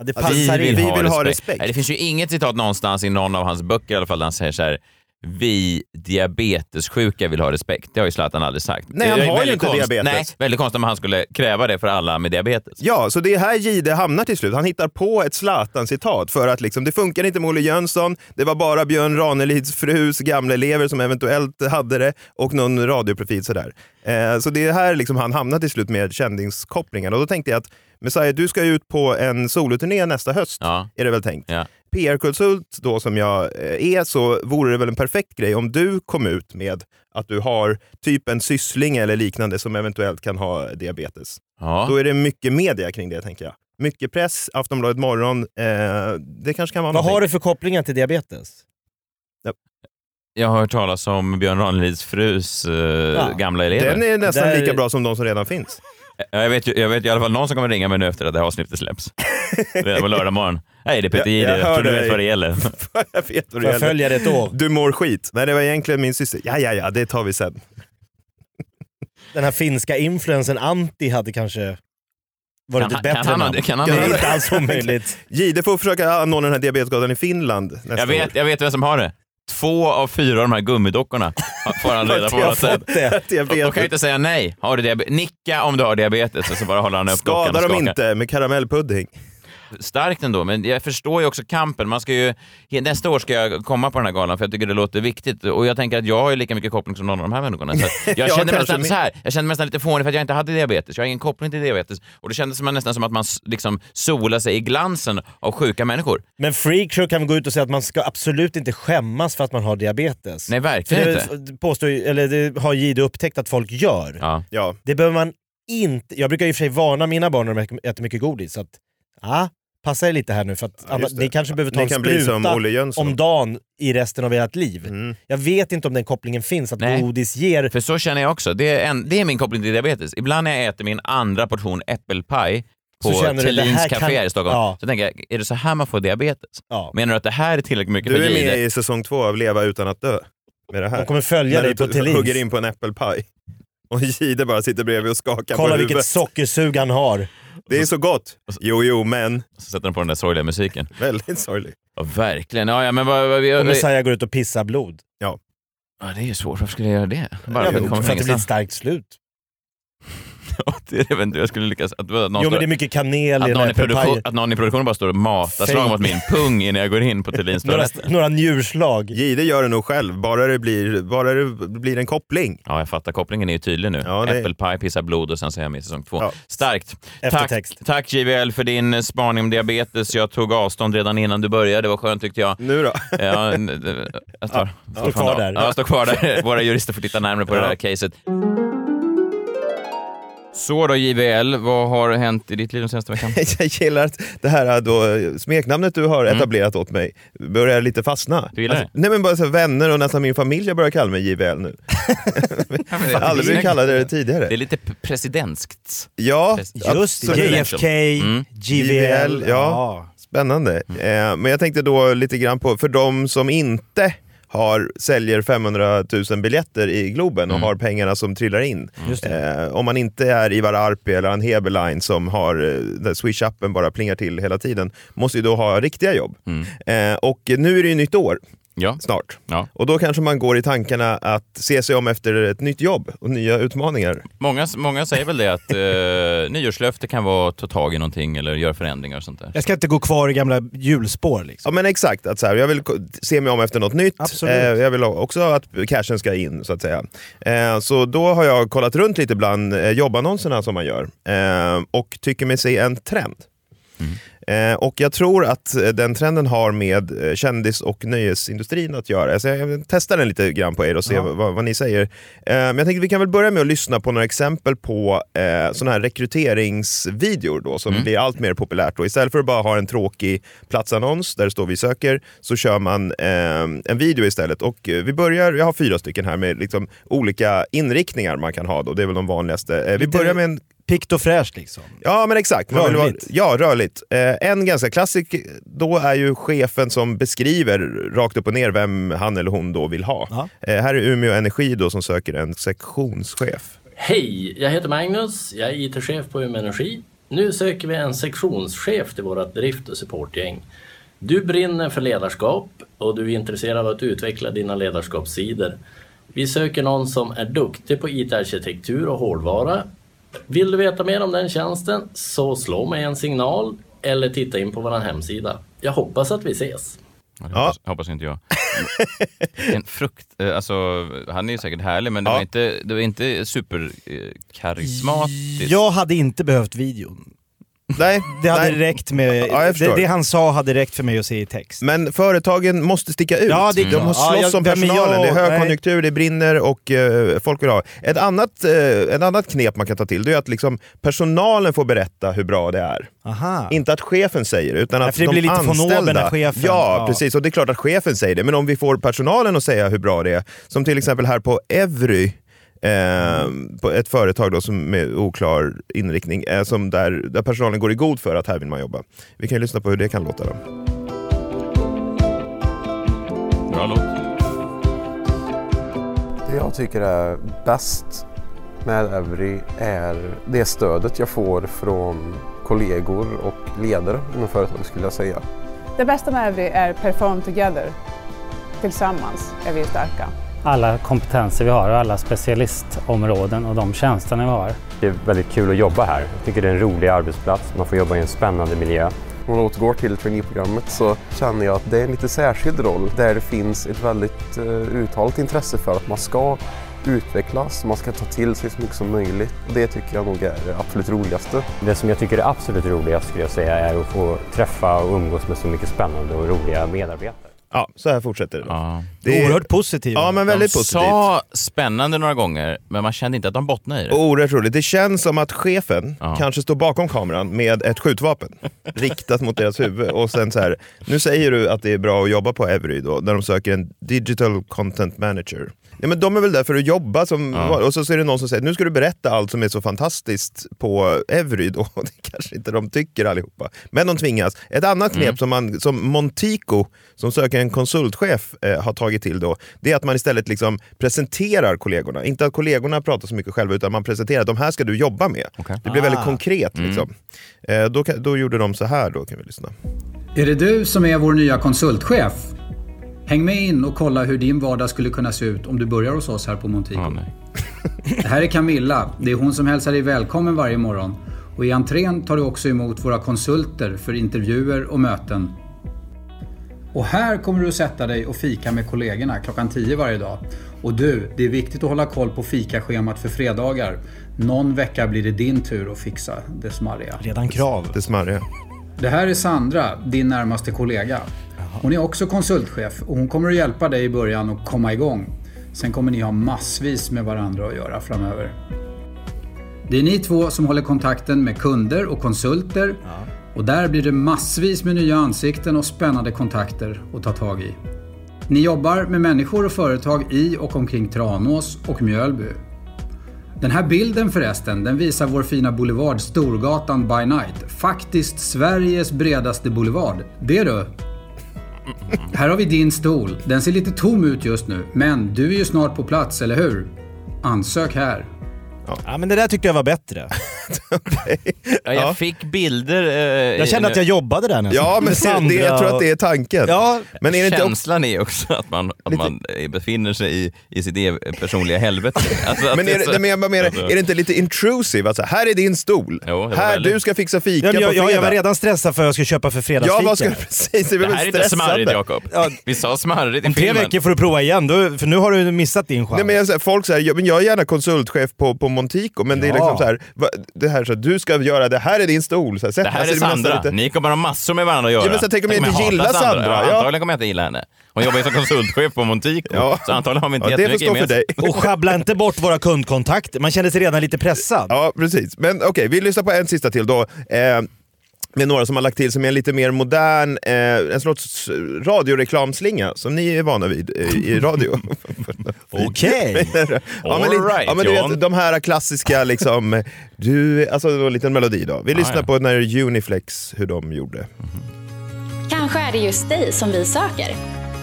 Ja, det passar vi in. vill, vi vill ha respekt. Nej, det finns ju inget citat någonstans i någon av hans böcker i alla fall där han säger så här vi diabetessjuka vill ha respekt. Det har ju Zlatan aldrig sagt. Nej, han har ju inte konst- diabetes. Nej, väldigt konstigt om han skulle kräva det för alla med diabetes. Ja, så det är här Jihde hamnar till slut. Han hittar på ett Zlatan-citat för att liksom, det funkar inte med Olle Jönsson, det var bara Björn Ranelids frus gamla elever som eventuellt hade det och någon radioprofil sådär. Eh, så det är här liksom han hamnar till slut med kändingskopplingen. Och då tänkte jag att Messiah, du ska ju ut på en soloturné nästa höst, Ja. är det väl tänkt? Ja. PR-konsult då som jag eh, är så vore det väl en perfekt grej om du kom ut med att du har typ en syssling eller liknande som eventuellt kan ha diabetes. Ja. Då är det mycket media kring det tänker jag. Mycket press, Aftonbladet Morgon. Eh, det kanske kan vara Vad har du för kopplingar till diabetes? Jag har hört talas om Björn Ranelids frus eh, gamla elever. Den är nästan Där- lika bra som de som redan finns. Ja, Jag vet, ju- jag vet i alla fall någon som kommer ringa mig nu efter att det här avsnittet släpps. Redan på lördag morgon. Hej, det är Peter Jag- Jihde. jag Jag, hör tror du dig. vet vad det gäller. jag vet vad det jag gäller. följa det ett år? Du mår skit. Nej, det var egentligen min syster. Ja, ja, ja, det tar vi sen. Den här finska influensen Antti hade kanske varit Kan bättre kan han kan han det är inte alls omöjligt. Jihde får försöka anordna den här diabetesgatan i Finland nästa Jag vet, år. jag vet vem som har det. Två av fyra av de här gummidockorna får han reda på. Jag något sätt. fått det. Då kan jag inte säga nej. Har du diabetes? Nicka om du har diabetes och så bara håller han upp dockan Skadar och de skakar. inte med karamellpudding? Starkt ändå, men jag förstår ju också kampen. Man ska ju, nästa år ska jag komma på den här galan för jag tycker det låter viktigt och jag tänker att jag har ju lika mycket koppling som någon av de här människorna. Så jag Ja, kände mig nästan så här. jag kände mig nästan lite fånig för att jag inte hade diabetes. Jag har ingen koppling till diabetes och det kändes som, nästan som att man liksom solar sig i glansen av sjuka människor. Men Freakshow kan vi gå ut och säga att man ska absolut inte skämmas för att man har diabetes. Nej, För verkligen det, inte. påstår, ju- eller det har Jihde upptäckt att folk gör. Ja. Ja. Det behöver man inte... Jag brukar i och för sig varna mina barn när de äter mycket godis. Så att, ah, passa er lite här nu för att Ja, det. ni kanske behöver ta Ni en kan bli som spruta Olle Jönsson. om dagen i resten av ert liv. Mm. Jag vet inte om den kopplingen finns, att Nej. godis ger... För så känner jag också. Det är, en, det är min koppling till diabetes. Ibland när jag äter min andra portion äppelpaj på du, Thelins café kan- här i Stockholm, Ja. så tänker jag, är det så här man får diabetes? Ja. Menar du att det här är tillräckligt mycket Du för är Jihde? med i säsong två av Leva utan att dö. Med det här. De kommer följa När dig du på Thelins. hugger in på en äppelpaj. Och Jihde bara sitter bredvid och skakar Kolla på vilket huvudet. sockersug han har. Det är så gott. Jo, jo, men. Så sätter de på den där sorgliga musiken. Väldigt sorgligt. Ja, verkligen. Ja, ja, men vad, vad, vi, Och Messiah går ut och pissar blod. Ja. ja, det är ju svårt. Varför skulle jag göra det? Bara Ja, för men att komma för att det blir ett starkt slut. jag vet inte, jag skulle lyckas... Att, någon Jo står- men det är mycket kanel att i den någon, här papajen. att någon i produktionen bara står och matar slag mot min pung innan jag går in på Thulins Några, några njurslag. Jihde gör det nog själv, bara det blir, bara det blir en koppling. Ja, jag fattar. Kopplingen är ju tydlig nu. Ja, det- Apple pie, pissa blod och sen så är jag med i säsong två. Ja. Starkt. Tack, Eftertext. tack JVL för din eh, spaning om diabetes. Jag tog avstånd redan innan du började. Det var skönt tyckte jag. Nu då? Ja, d- jag tar, Ja, står kvar där. Ja, jag står kvar där. Våra jurister får titta närmare på det här caset. Så då JVL, vad har hänt i ditt liv den senaste veckan? Jag gillar att det här då, smeknamnet du har etablerat åt mig börjar lite fastna. Mm. Du gillar det? Nej men bara så här, vänner och nästan min familj har börjat kalla mig JVL nu. Jag har aldrig blivit kallad det tidigare. Det är lite p- presidentskt. Ja, Just det. JFK, Mm. JVL. ja. Spännande. Mm. Eh, men jag tänkte då lite grann på, för de som inte har, säljer 500 000 biljetter i Globen och Mm. har pengarna som trillar in. Just Eh, om man inte är Ivar Arpi eller en Heberlein som har eh, där Swish-appen bara plingar till hela tiden, måste ju då ha riktiga jobb. Mm. Eh, och nu är det ju nytt år Ja. snart. Ja. Och då kanske man går i tankarna att se sig om efter ett nytt jobb och nya utmaningar. Många, många säger väl det att eh, nyårslöfte kan vara att ta tag i någonting eller göra förändringar och sånt där. Jag ska inte gå kvar i gamla hjulspår liksom. Ja men exakt, att så här, jag vill se mig om efter något nytt. Absolut. Eh, jag vill också att cashen ska in så att säga. Eh, så då har jag kollat runt lite bland eh, jobbannonserna som man gör eh, och tycker mig se en trend. Eh, och jag tror att eh, den trenden har med eh, kändis och nöjesindustrin att göra. Så jag testar den lite grann på er och se Ja. vad, vad ni säger. Eh, men jag tänkte vi kan väl börja med att lyssna på några exempel på eh, sådana här rekryteringsvideor då, som blir allt mer populärt. Då. Istället för att bara ha en tråkig platsannons där det står vi söker, så kör man en video istället. Och vi börjar, jag har fyra stycken här med liksom olika inriktningar man kan ha. Då. Det är väl de vanligaste. Vi börjar med en Pikt och fräscht liksom. Ja men exakt. Vill vara- Rörligt. ja, rörligt. Eh, en ganska klassisk då är ju chefen som beskriver rakt upp och ner vem han eller hon då vill ha. Ja. Eh, här är Umeå Energi då som söker en sektionschef. Hej, jag heter Magnus. Jag är IT-chef på Umeå Energi. Nu söker vi en sektionschef till vårt drift och supportgäng. Du brinner för ledarskap och du är intresserad av att utveckla dina ledarskapssidor. Vi söker någon som är duktig på IT-arkitektur och hårdvara. Vill du veta mer om den tjänsten så slå mig en signal eller titta in på vår hemsida. Jag hoppas att vi ses. Ja, det hoppas, hoppas inte jag. en frukt, eh, alltså, han är ju säkert härlig men det var inte, det var inte superkarismatiskt. Jag hade inte behövt videon. Nej, Det hade nej. räckt med... Ja, det, det han sa hade räckt för mig att se i text. Men företagen måste sticka ut. Ja, det De klart. har Ja, slåss jag- om men jag- personalen. det är nej. högkonjunktur, det brinner och eh, folk vill ha. Ett annat, eh, ett annat knep man kan ta till det är att liksom, personalen får berätta hur bra det är. Aha. Inte att chefen säger det, utan att för det de blir lite von oben anställda... när chefen- Ja, ja. precis. Och det är klart att chefen säger det. Men om vi får personalen att säga hur bra det är, som till exempel här på Evry, Eh, på ett företag då som med oklar inriktning, eh, som där, där personalen går i god för att här vill man jobba. Vi kan ju lyssna på hur det kan låta. Då. Bra låt. Det jag tycker är bäst med Evry är det stödet jag får från kollegor och ledare inom företaget skulle jag säga. Det bästa med Evry är perform together. Tillsammans är vi starka. Alla kompetenser vi har och alla specialistområden och de tjänsterna vi har. Det är väldigt kul att jobba här. Jag tycker det är en rolig arbetsplats. Man får jobba i en spännande miljö. Om man återgår till traineeprogrammet så känner jag att det är en lite särskild roll där det finns ett väldigt uh, uttalat intresse för att man ska utvecklas, man ska ta till sig så mycket som möjligt. Det tycker jag nog är det absolut roligaste. Det som jag tycker är absolut roligast skulle jag säga är att få träffa och umgås med så mycket spännande och roliga medarbetare. Ja, så här fortsätter det. Ja. Det är- Oerhört positivt. Ja, men väldigt de positivt. sa spännande några gånger, men man kände inte att de bottnade i det. Oerhört roligt. Det känns som att chefen kanske står bakom kameran med ett skjutvapen riktat mot deras huvud. Och sen så här, nu säger du att det är bra att jobba på Every då, när de söker en digital content manager. Ja, men de är väl där för att jobba, som, Ja. och så är det någon som säger nu ska du berätta allt som är så fantastiskt på Every. Då. Det kanske inte de tycker allihopa. Men de tvingas. Ett annat knep Mm. som, man, som Montico, som söker en konsultchef, eh, har tagit till då, det är att man istället liksom presenterar kollegorna. Inte att kollegorna pratar så mycket själva, utan man presenterar att de här ska du jobba med. Det blir Ah. väldigt konkret. Mm. Liksom. Eh, då, då gjorde de så här, då kan vi lyssna. Är det du som är vår nya konsultchef? Häng med in och kolla hur din vardag skulle kunna se ut om du börjar hos oss här på Montego. Det här är Camilla. Det är hon som hälsar dig välkommen varje morgon. Och i entrén tar du också emot våra konsulter för intervjuer och möten. Och här kommer du att sätta dig och fika med kollegorna klockan 10 varje dag. Och du, det är viktigt att hålla koll på fikaschemat för fredagar. Någon vecka blir det din tur att fixa det smarriga. Redan krav. Det smarriga. Det här är Sandra, din närmaste kollega. Hon är också konsultchef och hon kommer att hjälpa dig i början att komma igång. Sen kommer ni ha massvis med varandra att göra framöver. Det är ni två som håller kontakten med kunder och konsulter och där blir det massvis med nya ansikten och spännande kontakter att ta tag i. Ni jobbar med människor och företag i och omkring Tranås och Mjölby. Den här bilden förresten, den visar vår fina boulevard Storgatan by night. Faktiskt Sveriges bredaste boulevard. Det du! Här har vi din stol. Den ser lite tom ut just nu, men du är ju snart på plats, eller hur? Ansök här. Ja, men det där tyckte jag var bättre. Ja, jag fick bilder. Eh, Jag kände att jag jobbade där nästan. Ja, men Med det, Sandra jag tror att det är tanken. Ja, men är det inte också... Känslan är också att man, att man eh, befinner sig i, i sitt e- personliga helvete. Alltså Men är, så- det, men jag bara menar, alltså- är det inte lite intrusive? Alltså, här är din stol. det var här, väldigt- du ska fixa fika Ja, men jag, på jag, fredag. jag var redan stressad för vad jag ska köpa för fredagsfika. Ja, vad ska du precis? Jag Det blev här är inte smarrigt Jakob. Vi sa smarrigt i Om tre filmen. veckor får du prova igen, då, för nu har du missat din chans. Nej, men jag, folk säger, ja, men jag är gärna konsultchef på, på Montico, men det är Ja. liksom så här, va, det här så här, du ska göra, det här är din stol. Så här, sätt Det här dig, är Sandra. lite- Ni kommer ha massor med varandra att göra. Ja, men så tänk om jag inte gillar Sandra. Ja, Ja. Antagligen kommer jag inte gilla henne. Hon jobbar ju som konsultchef på Montico, så antagligen har vi inte Ja, jättemycket stå för dig. gemensamt. Och schabbla inte bort våra kundkontakter. Man känner sig redan lite pressad. Ja, precis. Men okej, vi lyssnar på en sista till då. Eh, med några som har lagt till som är lite mer modern, eh, en sorts radioreklamslinga som ni är vana vid eh, i radio. Okej. ja, men, lite- All right, ja, men du John. vet, de här klassiska, liksom, du, alltså en liten melodi då. Vi Ah, lyssnar ja. på när Uniflex, hur de gjorde. Kanske är det just dig som vi söker.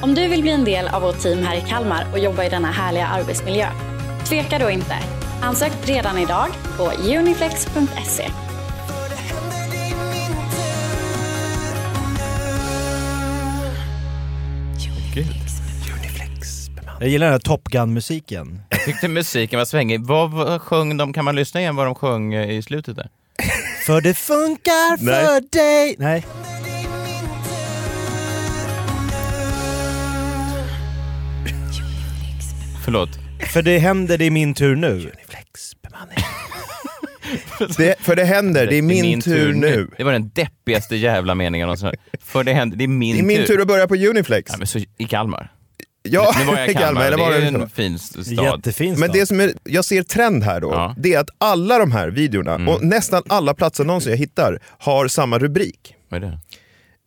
Om du vill bli en del av vårt team här i Kalmar och jobba i denna härliga arbetsmiljö, tveka då inte. Ansök redan idag på uniflex.se. Jag gillar den här Top Gun-musiken. Jag tyckte musiken var svängig. Vad, vad sjöng de? Kan man lyssna igen vad de sjöng eh, i slutet där? För det funkar Nej. för dig. Nej. Förlåt. För det händer, det är min tur nu. Det, för det händer, det är min, tur nu. Det var den deppigaste jävla meningen någonsin. För det händer, det är min Det är min tur att börja på Uniflex. Ja, men så, I Kalmar? Ja, nu var jag i Kalmar. eller var det är så? en fin stad. Men det som är, jag ser trend här då, det är att alla de här videorna, Mm. och nästan alla platser någonsin jag hittar, har samma rubrik. Vad är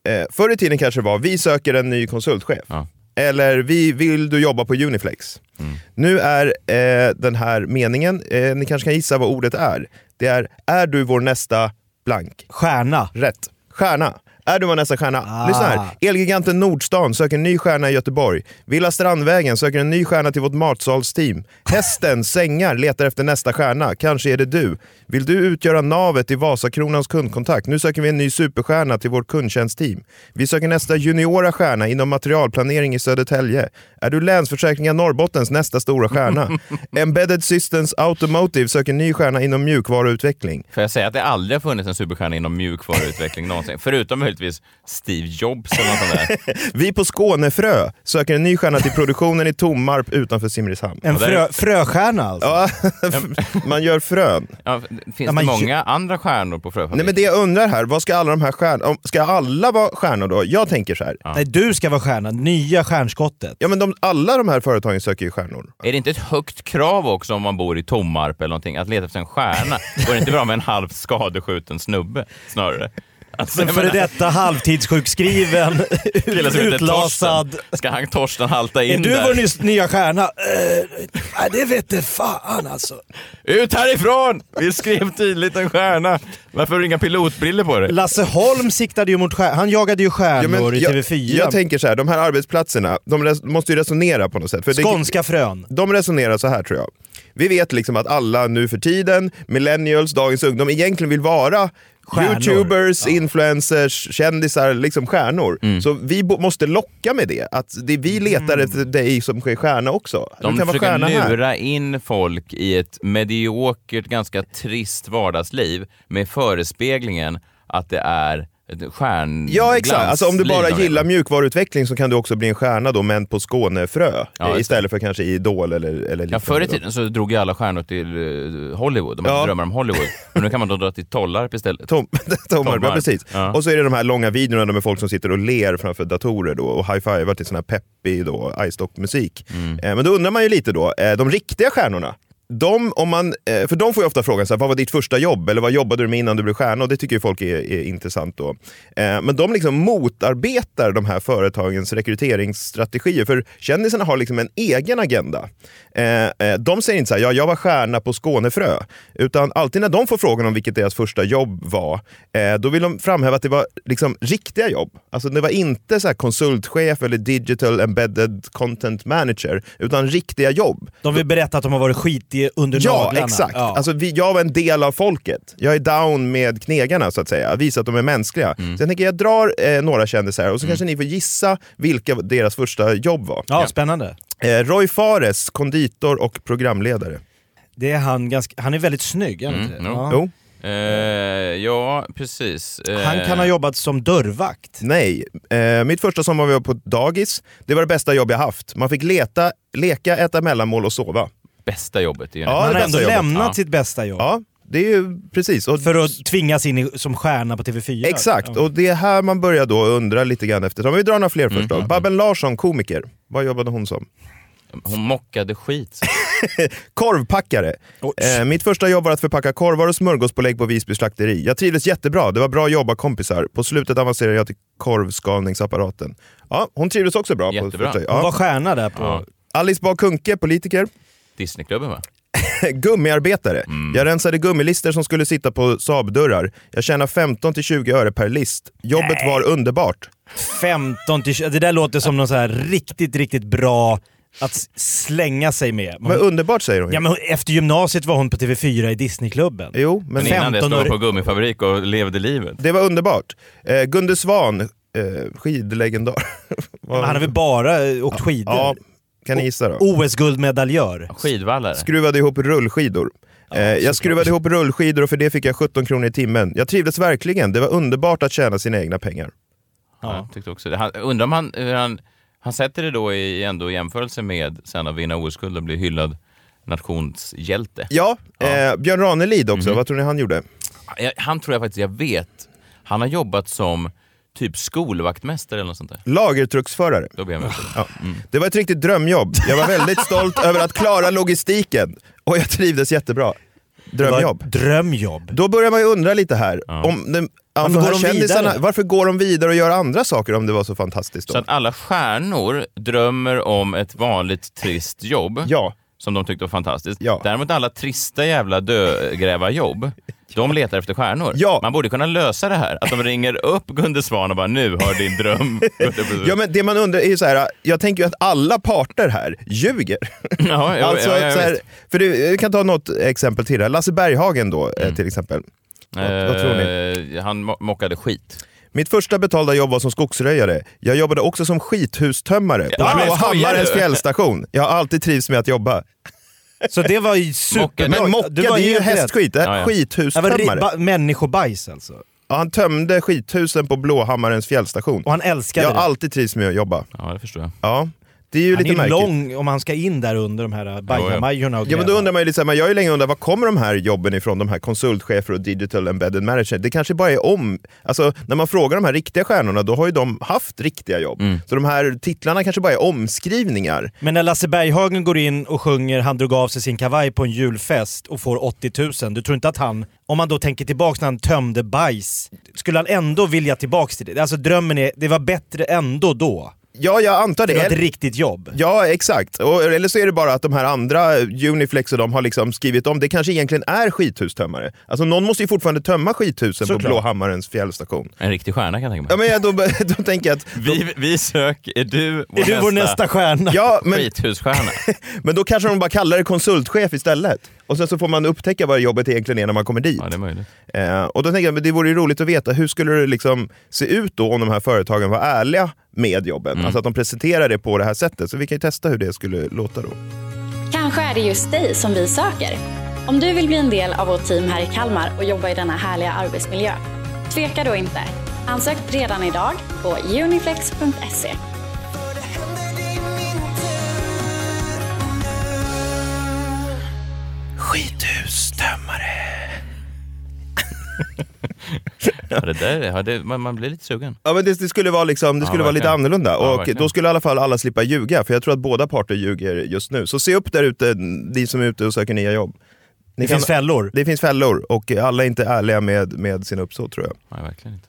det? Eh, förr i tiden kanske det var, vi söker en ny konsultchef. Eller, vi vill du jobba på Uniflex? Mm. Nu är eh, den här meningen, eh, ni kanske kan gissa vad ordet är. Det är, är du vår nästa blank? Stjärna. Rätt. Stjärna. Är du vår nästa stjärna? Ah. Lyssna här. Elgiganten Nordstan söker en ny stjärna i Göteborg. Villa Strandvägen söker en ny stjärna till vårt matsalsteam. Hästen Sängar letar efter nästa stjärna. Kanske är det du. Vill du utgöra navet i Vasakronans kundkontakt? Nu söker vi en ny superstjärna till vårt kundtjänstteam. Vi söker nästa juniora stjärna inom materialplanering i Södertälje. Är du Länsförsäkringar Norrbottens nästa stora stjärna? Embedded Systems Automotive söker ny stjärna inom mjukvaruutveckling. Får jag säga att det aldrig har funnits en superstjärna inom mjukvaruutveckling någonsin? Förutom möjligtvis Steve Jobs eller något sånt där. Vi på Skånefrö söker en ny stjärna till produktionen i Tommarp utanför Simrishamn. En frö, fröstjärna alltså? Ja, man gör frön. Ja, finns Ja, det många andra stjärnor på Fröfabriken? Nej men det jag undrar här, vad ska alla de här stjärnorna, ska alla vara stjärnor då? Jag tänker så här. Nej, du ska vara stjärna. Nya stjärnskottet. Ja men de, Liksom alla de här företagen söker ju stjärnor. Är det inte ett högt krav också om man bor i Tommarp eller någonting, att leta efter en stjärna? Går det inte bra med en halvt skadeskjuten snubbe snarare? Alltså, En före menar- detta halvtidssjukskriven, utlasad. Ska han Torsten halta Är in du där? vår ny- nya stjärna? Nej, det vet det fan alltså. Ut härifrån! Vi skrev tydligt en stjärna. Varför har du inga pilotbriller på dig? Lasse Holm siktade ju mot stjärnor. Han jagade ju stjärnor i jag, TV4. jag tänker så här, de här arbetsplatserna, de res, måste ju resonera på något sätt. För det- Skånska frön. De resonerar så här tror jag. Vi vet liksom att alla nu för tiden, millennials, dagens ungdom, egentligen vill vara Stjärnor. Youtubers, influencers, kändisar, liksom stjärnor. Så vi måste locka med det. Att det vi letar efter dig som är stjärna också. De du kan vara försöker här. lura in folk i ett mediokert, ganska trist vardagsliv med förespeglingen att det är stjärn... Ja exakt, alltså, om du bara gillar mjukvaruutveckling så kan du också bli en stjärna då, men på Skånefrö. Ja, istället för kanske i Idol eller, eller Ja, förr i tiden så drog ju alla stjärnor till eh, Hollywood. De hade Ja. drömmar om Hollywood. Men nu kan man då dra till Tollarp istället. Tom, Tommar, ja, precis. Ja. Och så är det de här långa videorna med folk som sitter och ler framför datorer då, och high-fivar till sån här peppig då, iStock-musik. Mm. Eh, men då undrar man ju lite då, eh, de riktiga stjärnorna, de, om man, eh, för de får ju ofta frågan så här, vad var ditt första jobb? Eller vad jobbade du med innan du blev stjärna? Och det tycker ju folk är, är intressant då. Eh, men de liksom motarbetar de här företagens rekryteringsstrategier. För kändisarna har liksom en egen agenda. Eh, de säger inte så här, ja, jag var stjärna på Skånefrö. Utan alltid när de får frågan om vilket deras första jobb var, då vill de framhäva att det var liksom riktiga jobb. Alltså det var inte så här konsultchef eller digital embedded content manager, utan riktiga jobb. De vill berätta att de har varit skitiga under Ja, naglarna. exakt. Ja. Alltså, vi, jag var en del av folket. Jag är down med knegarna så att säga. Visa att de är mänskliga. Mm. Så jag tänker jag drar eh, några kändisar och så kanske ni får gissa vilka deras första jobb var. Ja, spännande. Eh, Roy Fares, konditor och programledare. Det är han, ganska, han är väldigt snygg, är han Mm, inte det? jo. Ja. Jo. Eh, ja, precis. Eh, Han kan ha jobbat som dörrvakt. Nej, eh, mitt första sommar var på dagis. Det var det bästa jobb jag haft. Man fick leta, leka, äta mellanmål och sova. Bästa jobbet. Är Ja, han har ändå jobbet. lämnat Ja. sitt bästa jobb. Ja, det är ju precis. Och För att tvingas in i, som stjärna på TV4. Exakt, Ja. och det är här man börjar då undra lite grann efter. Om vi drar några fler först då. Mm. Babben Larsson, komiker. Vad jobbade hon som? Hon mockade skit. Korvpackare. Eh, mitt första jobb var att förpacka korvar och smörgåspålägg på Visby slakteri. Jag trivdes jättebra, det var bra jobbat kompisar. På slutet avancerade jag till korvskalningsapparaten. Ja, hon trivdes också bra. Jättebra. På första, Hon ja. var stjärna där på... Ja. Alice Bah Kuhnke, politiker. Disneyklubben va? Gummiarbetare. Mm. Jag rensade gummilister som skulle sitta på Saab-dörrar. Jag tjänar 15-20 öre per list. Jobbet var underbart. 15 till 20, Det där låter som något så här riktigt, riktigt bra att slänga sig med. Men underbart säger hon ju. Ja, men efter gymnasiet var hon på TV4 i Disneyklubben. Jo, men Men innan det 15 stod hon på gummifabrik och levde livet. det var underbart. Eh, Gunde Svan, eh, skidlegendar. Men han har väl bara eh, åkt skidor? Ja, kan ni gissa då? OS-guldmedaljör. Skidvallare. Skruvade ihop rullskidor. Eh, jag skruvade ihop rullskidor och för det fick jag 17 kronor i timmen. Jag trivdes verkligen. Det var underbart att tjäna sina egna pengar. Ja, jag tyckte också det. Han, undrar om han, hur han, han sätter det då i ändå i jämförelse med sen att vinna OS-guld och bli hyllad nationshjälte. Ja, Eh, Björn Ranelid också. Mhm. Vad tror ni han gjorde? Jag, han tror jag faktiskt jag vet. Han har jobbat som typ skolvaktmästare eller något sånt där. Lagertrucksförare. Då blir jag med. Ja. Det var ett riktigt drömjobb. Jag var väldigt stolt över att klara logistiken och jag trivdes jättebra. Drömjobb. Drömjobb. Då börjar man ju undra lite här. Om den, Varför går de vidare? varför går de vidare och gör andra saker om det var så fantastiskt? Då? Så att alla stjärnor drömmer om ett vanligt trist jobb. Ja. Som de tyckte var fantastiskt. Ja. Däremot alla trista jävla dögrävarjobb, de letar efter stjärnor. Ja. Man borde kunna lösa det här. Att de ringer upp Gunde Svan och bara nu har din dröm... Ja men det man undrar är ju så här, jag tänker ju att alla parter här ljuger. Ja, ja, alltså, ja, ja, här, för du, jag kan ta något exempel till här. Lasse Berghagen då eh, till exempel. Vad, vad tror ni? Eh, Han mo- mockade skit. Mitt första betalda jobb var som skogsröjare. Jag jobbade också som skithustömmare på Ja, men Blå skojar Hammarens du? fjällstation. Jag har alltid trivs med att jobba. Så det var ju superbra. Men mocka, Du var det är ju hästskit. Det är Ja, ja. Ba- Människobajs alltså. Ja, han tömde skithusen på Blåhammarens fjällstation. Och han älskade Jag har det. alltid trivs med att jobba. Ja, det förstår jag. Ja, det är ju Han lite är märkligt. lång om han ska in där under de här bajamajorna och Ja men då undrar man ju lite men jag har ju länge undrat, var kommer de här jobben ifrån? De här konsultchefer och digital embedded manager. Det kanske bara är om... Alltså när man frågar de här riktiga stjärnorna, då har ju de haft riktiga jobb. Mm. Så de här titlarna kanske bara är omskrivningar. Men när Lasse Berghagen går in och sjunger Han drog av sig sin kavaj på en julfest och får 80 000, du tror inte att han, om man då tänker tillbaks när han tömde bajs, skulle han ändå vilja tillbaks till det? Alltså drömmen är, det var bättre ändå då. Ja, jag antar det. Du har ett riktigt jobb. Ja, exakt. Och, eller så är det bara att de här andra, Uniflex och de har liksom skrivit om, det kanske egentligen är skithustömmare. Alltså någon måste ju fortfarande tömma skithusen Såklart. på Blåhammarens fjällstation. En riktig stjärna kan jag tänka mig. Ja, men jag, då, då tänker jag att... Vi, vi söker, är du vår, Är du vår nästa stjärna? Ja, men, skithusstjärna? men då kanske de bara kallar det konsultchef istället. Och sen så får man upptäcka vad jobbet egentligen är när man kommer dit. Ja, det är möjligt. Eh, och då tänker jag, men det vore ju roligt att veta, hur skulle det liksom se ut då om de här företagen var ärliga med jobben? Mm. Alltså att de presenterar det på det här sättet. Så vi kan ju testa hur det skulle låta då. Kanske är det just dig som vi söker. Om du vill bli en del av vårt team här i Kalmar och jobba i denna härliga arbetsmiljö, tveka då inte. Ansök redan idag på uniflex.se. Skithustömmare. Ja, det där, ja, det, man, man blir lite sugen. Ja, men det, det skulle vara, liksom, det Ja, skulle vara lite annorlunda. Ja, och verkligen. då skulle i alla fall alla slippa ljuga, för jag tror att båda parter ljuger just nu. Så se upp där ute, ni som är ute och söker nya jobb. Ni Det finns fällor. Det finns fällor och alla är inte ärliga med, med sina uppsåt tror jag. Nej, verkligen inte.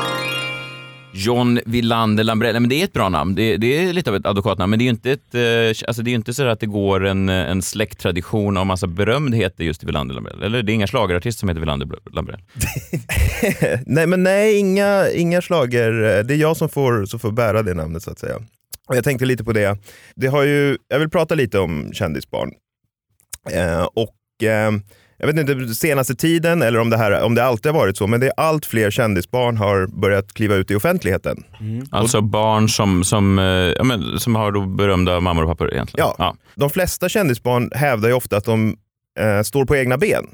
John Wilander Lambrell, men det är ett bra namn. Det, det är lite av ett advokatnamn, men det är ju inte, ett, eh, alltså det är inte så att det går en, eh, en släkttradition av massa berömdheter just i Wilander Lambrell. Eller det är inga schlagerartister som heter Wilander Lambrell. nej, men nej, inga, inga slager. Det är jag som får, som får bära det namnet så att säga. Och jag tänkte lite på det. det har ju, jag vill prata lite om kändisbarn. Eh, och eh, jag vet inte, senaste tiden eller om det, här, om det alltid har varit så, men det är allt fler kändisbarn har börjat kliva ut i offentligheten. Alltså barn som, som, eh, ja, men, som har då berömda mammor och pappor egentligen. Ja, De flesta kändisbarn hävdar ju ofta att de eh, står på egna ben.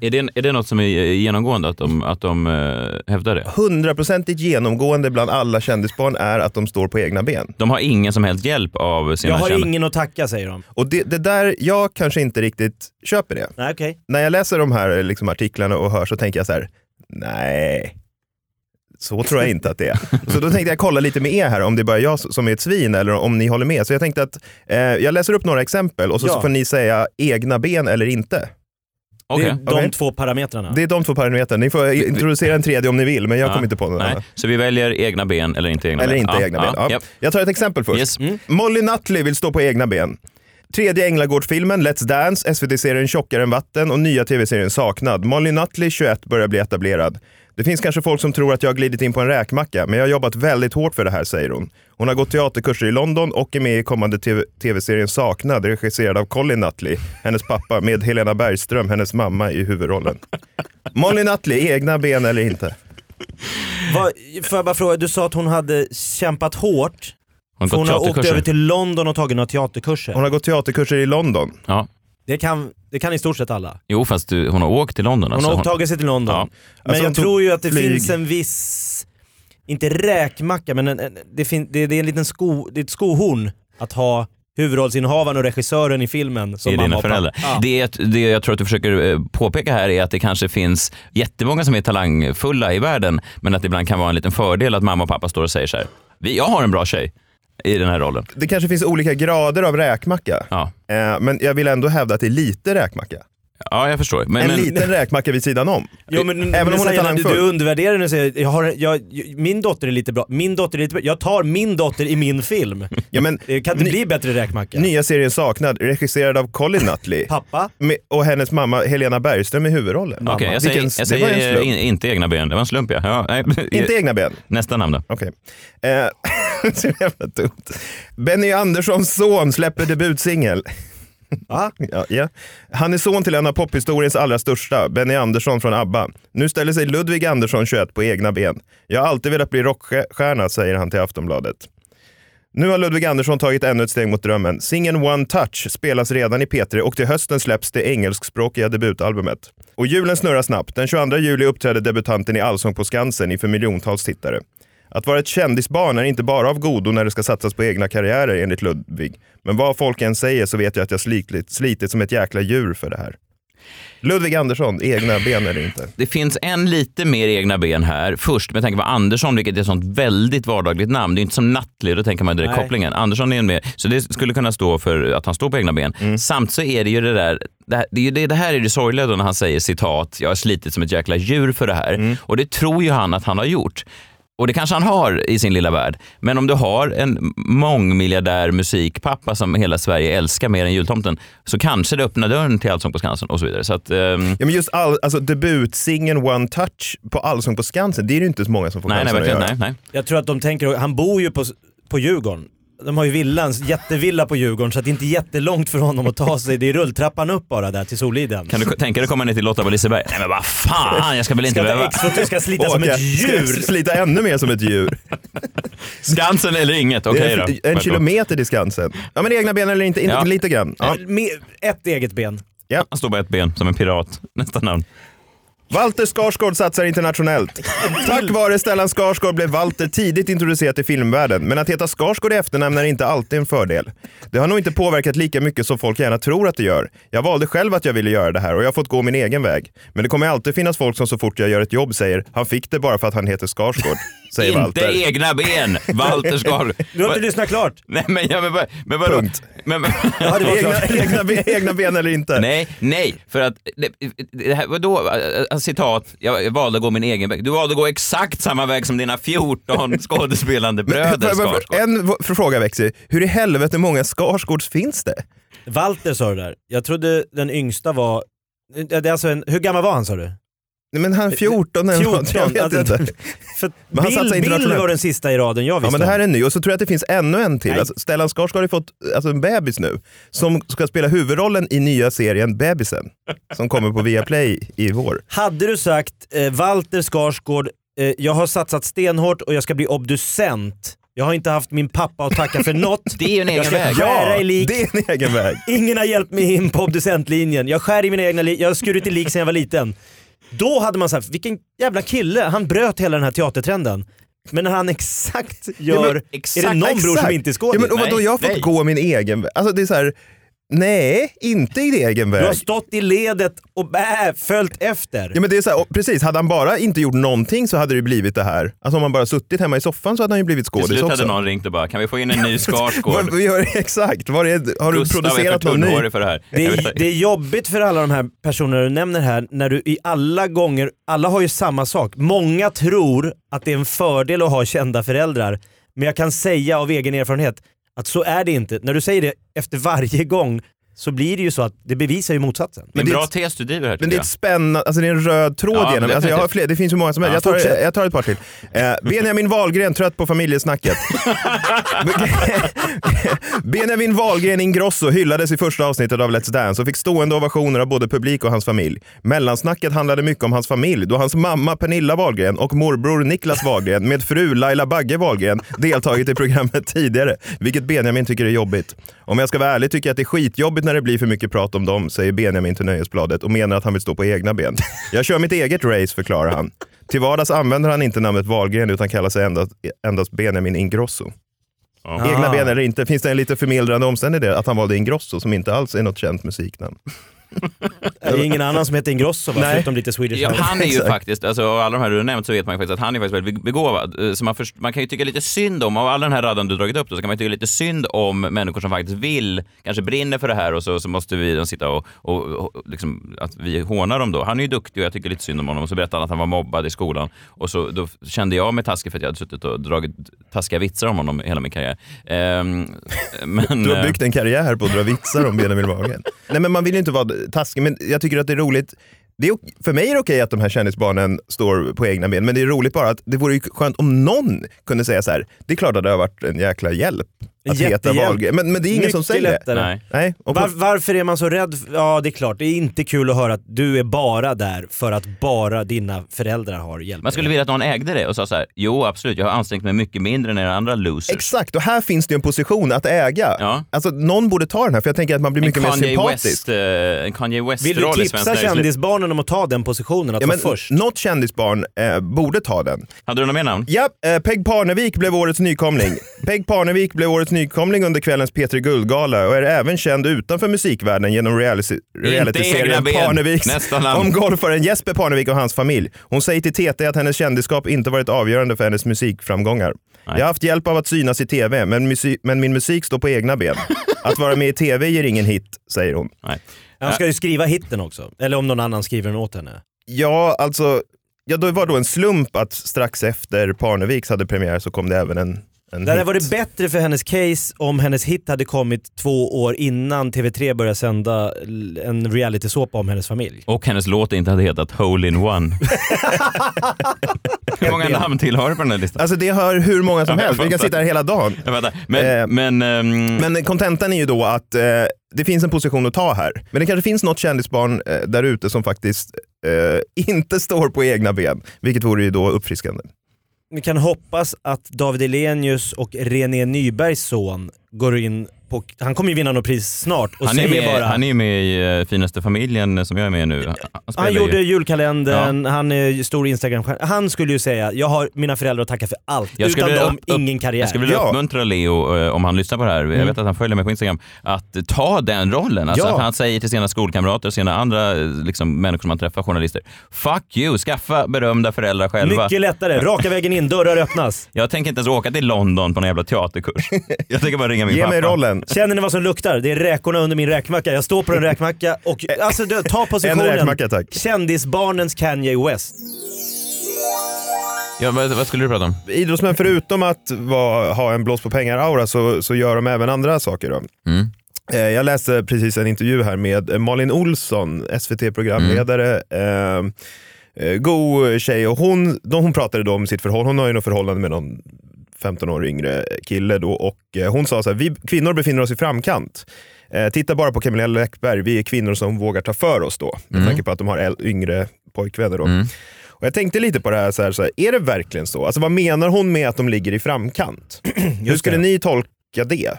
Är, det, är det något som är genomgående, att de, att de eh, hävdar det? Hundraprocentigt genomgående bland alla kändisbarn är att de står på egna ben. De har ingen som helst hjälp av sina Jag har kända- ingen att tacka säger de. Och det, det där, jag kanske inte riktigt köper det. Nej, okej. När jag läser de här liksom, artiklarna och hör så tänker jag så här, nej, så tror jag inte att det är. Så då tänkte jag kolla lite med er här, om det är bara jag som är ett svin eller om ni håller med. Så jag tänkte att eh, jag läser upp några exempel och så, Ja. så får ni säga egna ben eller inte. Det är de Okej. två parametrarna. Det är de två parametrarna. Ni får introducera en tredje om ni vill, men jag Ja. kommer inte på någon Nej. annan. Så vi väljer egna ben eller inte egna Eller ben? inte egna ben. Ja. Jag tar ett exempel först. Molly Nutley vill stå på egna ben. Tredje Änglagård-filmen Let's Dance, SVT-serien Tjockare än vatten och nya tv-serien Saknad. Molly Nutley, 21, börjar bli etablerad. Det finns kanske folk som tror att jag har glidit in på en räkmacka, men jag har jobbat väldigt hårt för det här, säger hon. Hon har gått teaterkurser i London och är med i kommande TV- tv-serien Saknad, regisserad av Colin Nutley, hennes pappa, med Helena Bergström, hennes mamma, i huvudrollen. Molly Nutley, egna ben eller inte? Vad, får jag bara fråga, du sa att hon hade kämpat hårt. Hon för gått hon har åkt över till London och tagit några teaterkurser. Hon har gått teaterkurser i London. Ja. Det kan, det kan i stort sett alla. Jo, fast du, hon har åkt till London. Hon alltså. har tagit sig till London. Ja. Men Alltså, jag tror ju att det flyg. finns en viss, inte räkmacka, men en, en, det, fin, det, det är en liten sko, det är ett skohorn att ha huvudrollsinnehavaren och regissören i filmen som är mamma och föräldrar. Ja. Det, är- det jag tror att du försöker eh, påpeka här är att det kanske finns jättemånga som är talangfulla i världen, men att det ibland kan vara en liten fördel att mamma och pappa står och säger så här, "Vi- jag har en bra tjej i den här rollen. Det kanske finns olika grader av räkmacka. Ja. Eh, men jag vill ändå hävda att det är lite räkmacka. Ja, jag förstår. Men, en men, liten räkmacka vid sidan om. Jo, men, Även men om hon är säger att du, talangfull. du undervärderar den och säger jag har, jag, min dotter är lite bra, min dotter är lite bra. Jag tar min dotter i min film. Ja, men, det kan inte ny- bli bättre räkmacka. Nya serien Saknad, regisserad av Colin Nutley. Pappa. Med, och hennes mamma Helena Bergström i huvudrollen. Okej, jag säger, Vilken- jag det var en säger slump. in, inte egna ben. Det var en slump ja. ja nej. Inte egna ben? Nästa namn då. Okej. Eh, så jävla dumt. Benny Anderssons son släpper debutsingel. Ja, ja. Han är son till en av pophistoriens allra största, Benny Andersson från ABBA. Nu ställer sig Ludvig Andersson, 21, på egna ben. Jag har alltid velat bli rockstjärna, säger han till Aftonbladet. Nu har Ludvig Andersson tagit ännu ett steg mot drömmen. Singeln One Touch spelas redan i P3 och till hösten släpps det engelskspråkiga debutalbumet. Och julen snurrar snabbt. Den 22 juli uppträder debutanten i Allsång på Skansen inför miljontals tittare. Att vara ett kändisbarn är inte bara av godo när det ska satsas på egna karriärer enligt Ludvig. Men vad folk än säger så vet jag att jag slitit, slitit som ett jäkla djur för det här. Ludvig Andersson, egna ben eller inte? Det finns en lite mer egna ben här. Först med tanke på Andersson, vilket är ett sånt väldigt vardagligt namn. Det är inte som Nattli, då tänker man direkt Nej. kopplingen. Andersson är en mer, så det skulle kunna stå för att han står på egna ben. Samt så är det ju det där, det, här, det, är ju det, det här är det sorgliga då när han säger citat, jag har slitit som ett jäkla djur för det här. Och det tror ju han att han har gjort. Och det kanske han har i sin lilla värld. Men om du har en mångmiljardär musikpappa som hela Sverige älskar mer än jultomten så kanske det öppnar dörren till Allsång på Skansen och så vidare. Så att, ehm, Ja, men just all, alltså, debutsingen One Touch på Allsång på Skansen, det är det ju inte så många som får Nej, nej, chansen verkligen, att göra. nej, nej. Jag tror att de tänker, han bor ju på, på Djurgården. De har ju villan, jättevilla på Djurgården så att det är inte jättelångt för honom att ta sig. Det är rulltrappan upp bara där till Soliden. Kan du tänka dig att komma ner till Lotta på Liseberg? Nej men vad fan, jag ska väl inte Ska behöva... inte extra, ska slita som ett djur. ska Slita ännu mer som ett djur. Skansen eller inget, okej är då. en, en kilometer till Skansen. Ja men egna ben eller inte, inte Ja. lite grann. Ja. Ett eget ben. Ja. Han står på ett ben som en pirat. Nästa namn. Walter Skarsgård satsar internationellt. Tack vare Stellan Skarsgård blev Walter tidigt introducerad i filmvärlden, men att heta Skarsgård i efternamn är inte alltid en fördel. Det har nog inte påverkat lika mycket som folk gärna tror att det gör. Jag valde själv att jag ville göra det här och jag har fått gå min egen väg. Men det kommer alltid finnas folk som så fort jag gör ett jobb säger han fick det bara för att han heter Skarsgård. Säger Inte Walter. egna ben, Walter Skarsgård. Du har inte lyssnat klart. Nej men, ja, men, vad- men vadå? Punkt. Men, men, Ja, Egna, egna, ben- egna ben eller inte? Nej, nej, för att det, det här, vadå, Äh, citat, jag valde att gå min egen väg. Du valde att gå exakt samma väg som dina 14 skådespelande bröder Men- men- Skarsgård. En fråga växer. Hur i helvete många Skarsgårds finns det? Walter sa du där. Jag trodde den yngsta var... Det är alltså en, hur gammal var han sa du? Nej, men han 14 eller något, jag vet alltså, inte. För Men han Bill, Bill var den sista i raden jag Ja visste men det här är ny och så tror jag att det finns ännu en till. Nej. Alltså, Stellan Skarsgård har ju fått alltså, en bebis nu som ska spela huvudrollen i nya serien Bebisen som kommer på Viaplay i vår. Hade du sagt eh, Walter Skarsgård, eh, jag har satsat stenhårt och jag ska bli obducent. Jag har inte haft min pappa att tacka för något. Det är ju en egen jag väg. skära i lik. Det är en egen väg. Ingen har hjälpt mig in på obducentlinjen. Jag skär i mina egna lik. Jag har skurit i lik sedan jag var liten. Då hade man sagt, vilken jävla kille, han bröt hela den här teatertrenden. Men när han exakt gör, men är det någon bror som exakt. inte är Ja, skådis? men, och vadå, jag har fått nej. gå min egen väg. Alltså det är så här, nej, inte i egen Du har väg. stått i ledet och bä, följt efter. Ja, men det är så här, precis, hade han bara inte gjort någonting så hade det blivit det här. Alltså om han bara suttit hemma i soffan så hade han ju blivit Till skådis slut hade också. någon ringt och bara, kan vi få in en ny Skarsgård? Vad- vi gör, exakt, var är, har du Gustav är för producerat någon ny? för det här. Det är, det är jobbigt för alla de här personerna du nämner här, när du i alla gånger, alla har ju samma sak. Många tror att det är en fördel att ha kända föräldrar, men jag kan säga av egen erfarenhet att så är det inte. När du säger det efter varje gång så blir det ju så att det bevisar ju motsatsen. Det är en bra tes du driver här Men det är ett spännande, alltså det är en röd tråd Ja, genom. Alltså jag har fler, det finns ju många som helst. Ja, jag, tar, jag tar ett par till. Eh, Benjamin Wahlgren, trött på familjesnacket. Benjamin Wahlgren Ingrosso hyllades i första avsnittet av Let's Dance och fick stående ovationer av både publik och hans familj. Mellansnacket handlade mycket om hans familj då hans mamma Pernilla Wahlgren och morbror Niklas Wahlgren med fru Laila Bagge Wahlgren deltagit i programmet tidigare, vilket Benjamin tycker är jobbigt. Om jag ska vara ärlig tycker jag att det är skitjobbigt när det blir för mycket prat om dem, säger Benjamin till Nöjesbladet och menar att han vill stå på egna ben. Jag kör mitt eget race, förklarar han. Till vardags använder han inte namnet Wahlgren utan kallar sig endast, endast Benjamin Ingrosso. Egna Ah. ben eller inte, finns det en lite förmildrande omständighet att han valde Ingrosso som inte alls är något känt musiknamn? Det är ingen annan som heter Ingrosso va? Förutom lite Swedish Ja, han är ju faktiskt, alltså, av alla de här du har nämnt så vet man ju faktiskt att han är faktiskt väldigt begåvad. Eh, Så man, först, man kan ju tycka lite synd om, av all den här raden du dragit upp då, så kan man ju tycka lite synd om människor som faktiskt vill, kanske brinner för det här och så, så måste vi då sitta och, och, och liksom, att vi hånar dem då. Han är ju duktig och jag tycker lite synd om honom och så berättade han att han var mobbad i skolan och så då kände jag mig taskig för att jag hade suttit och dragit taskiga vitsar om honom hela min karriär. Ehm, men, Du har byggt en karriär på att dra vitsar om Benjamin Wahlgren. Nej men man vill ju inte vara taskig, men jag tycker att det är roligt. Det är, för mig är det okej att de här kändisbarnen står på egna ben, men det är roligt bara att det vore ju skönt om någon kunde säga så här. det är klart att det har varit en jäkla hjälp att heta. Wahlgren. Men, men det är ingen Mycket som säger lättare. det. Nej. Nej. Och på, Var, varför är man så rädd? Ja det är klart, det är inte kul att höra att du är bara där för att bara dina föräldrar har hjälpt Man skulle vilja att någon ägde det och sa så här: jo absolut, jag har ansträngt mig mycket mindre än era andra losers. Exakt, och här finns det ju en position att äga. Ja. Alltså någon borde ta den här för jag tänker att man blir En mycket mer sympatisk. West, eh, en Kanye Vill du i tipsa kändisbarnen om att ta den positionen, att Ja, vara men först? något kändisbarn eh, borde ta den. Hade du något mer namn? Ja, eh, Peg Parnevik blev årets nykomling. Peg Parnevik blev årets nykomling under kvällens P3 Guldgala och är även känd utanför musikvärlden genom realityserien. Parneviks om golfaren Jesper Parnevik och hans familj. Hon säger till TT att hennes kändisskap inte varit avgörande för hennes musikframgångar. Jag har haft hjälp av att synas i TV, men, musik, men min musik står på egna ben. Att vara med i TV ger ingen hit, säger hon. Nej. Han ska ju skriva hitten också, eller om någon annan skriver den åt henne. Ja, alltså, ja, det var då en slump att strax efter Parneviks hade premiär så kom det även en, en Det hade hit. varit bättre för hennes case om hennes hit hade kommit två år innan TV3 började sända en realitysåpa om hennes familj. Och hennes låt inte hade hetat Hole in One. Hur många namn till har du på den här listan? Alltså det hör hur många som helst, vi kan sitta här hela dagen. Men, Eh, men, ehm, Men kontentan är ju då att eh, det finns en position att ta här. Men det kanske finns något kändisbarn eh, där ute som faktiskt eh, inte står på egna ben, vilket vore ju då uppfriskande. Vi kan hoppas att David Elenius och René Nybergs son går in på... Han kommer ju vinna något pris snart och han, är med, bara... han är med i eh, Finaste familjen som jag är med i nu. Han, Han ju- gjorde julkalendern, han är stor instagram Han skulle ju säga, jag har mina föräldrar att tacka för allt. Jag Utan skulle dem, upp- ingen karriär. Jag skulle vilja Ja. uppmuntra Leo, eh, om han lyssnar på det här, jag Mm. vet att han följer mig på Instagram, att ta den rollen. Alltså Ja. att han säger till sina skolkamrater, sina andra eh, liksom, människor som han träffar, journalister, fuck you, skaffa berömda föräldrar själva. Mycket lättare, raka vägen in, dörrar öppnas. Jag tänker inte ens åka till London på någon jävla teaterkurs. Jag tänker bara ringa min pappa. Känner ni vad som luktar? Det är räkorna under min räkmacka. Jag står på en räkmacka och alltså, du, ta positionen. räkmacka, tack. Kändisbarnens Kanye West. Ja, vad, vad skulle du prata om? Idrottsmän förutom att vara, ha en blås på pengar-aura så, så gör de även andra saker. Då. Mm. Eh, Jag läste precis en intervju här med eh, Malin Olsson, SVT-programledare. Mm. Eh, eh, god tjej och hon, då hon pratade då om sitt förhållande. Hon har ju något förhållande med någon 15 år yngre kille då och eh, hon sa så här, vi kvinnor befinner oss i framkant. Eh, titta bara på Camilla Läckberg, vi är kvinnor som vågar ta för oss då. Med Mm. tanke på att de har yngre pojkvänner då. Och jag tänkte lite på det här, så här, så här, är det verkligen så? Alltså vad menar hon med att de ligger i framkant? Hur skulle det. ni tolka det?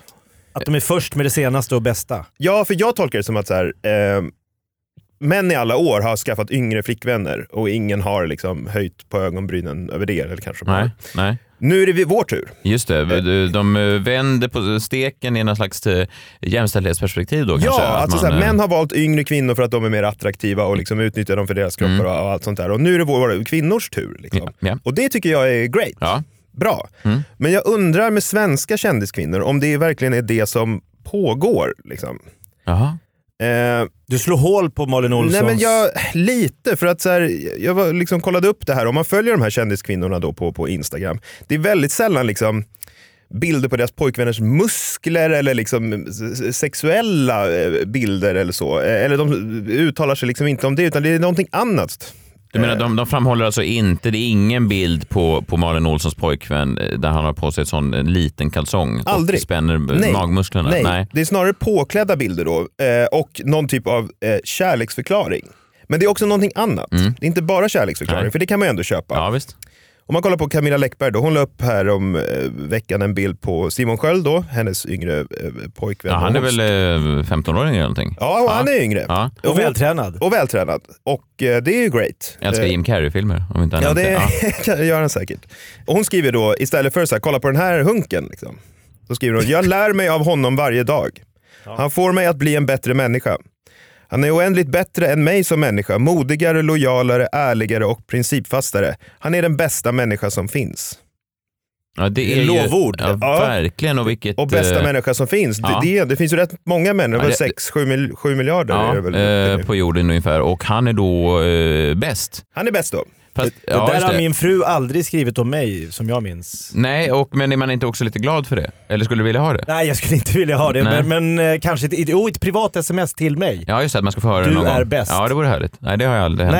Att de är först med det senaste och bästa. Ja, för jag tolkar det som att så här, eh, män i alla år har skaffat yngre flickvänner och ingen har liksom höjt på ögonbrynen över det. Eller kanske. Nej, nej. Nu är det vår tur. Just det, de, de eh, vänder på steken i någon slags eh, jämställdhetsperspektiv då kanske? Ja, att alltså man, här, eh, män har valt yngre kvinnor för att de är mer attraktiva och liksom utnyttjar dem för deras kroppar Mm. och allt sånt där. Och nu är det vår, kvinnors tur. Liksom. Ja. Och det tycker jag är great. Ja. Bra. Mm. Men jag undrar med svenska kändiskvinnor om det verkligen är det som pågår. Liksom. Jaha. Eh, Du slår hål på Malin Olssons... Nej men jag, lite, för att så här, jag var, liksom kollade upp det här. Om man följer de här kändiskvinnorna då på, på Instagram, det är väldigt sällan liksom bilder på deras pojkvänners muskler eller liksom sexuella eh, bilder eller så. Eh, Eller de uttalar sig liksom inte om det, utan det är någonting annat. Du menar, de, de framhåller alltså inte, det är ingen bild på, på Malin Olssons pojkvän eh, där han har på sig en sån en liten kalsong Aldrig. och spänner eh, magmusklerna? Nej. det är snarare påklädda bilder då eh, och någon typ av eh, kärleksförklaring. Men det är också någonting annat. Det är inte bara kärleksförklaring, Nej. för det kan man ju ändå köpa. Ja, visst. Om man kollar på Camilla Läckberg, då, hon la upp här om eh, veckan en bild på Simon Sköld, då, hennes yngre eh, pojkvän. Ja, han är väl eh, 15-åring eller någonting? Ja, och han är yngre. Ja. Och vältränad. Och vältränad. Och eh, det är ju great. Jag älskar Eh, Jim Carrey-filmer, om inte Ja, det kan gör han säkert. Och hon skriver då, istället för så här, kolla på den här hunken. Liksom. Så skriver hon, jag lär mig av honom varje dag. Han får mig att bli en bättre människa. Han är oändligt bättre än mig som människa, modigare, lojalare, ärligare och principfastare. Han är den bästa människa som finns. Ja, det är ju- lovord. Ja, Ja. verkligen. Och, vilket, Och bästa eh, människa som finns. ja. Det, det, det finns ju rätt många människor, Ja, ja, det- 6 7 mil, sju miljarder är det väl. Ja, eh, på jorden ungefär. Och han är då eh, bäst. Han är bäst då. Fast, det ja, där har det. min fru aldrig skrivit om mig, som jag minns. Nej, och, men är man inte också lite glad för det? Eller skulle du vilja ha det? Nej, jag skulle inte vilja ha det, Nej. men, men eh, kanske ett, jo, ett privat sms till mig. Ja, just det, att man ska få höra Du det någon är gång. bäst. Ja, det vore härligt. Nej, det har jag aldrig hänt.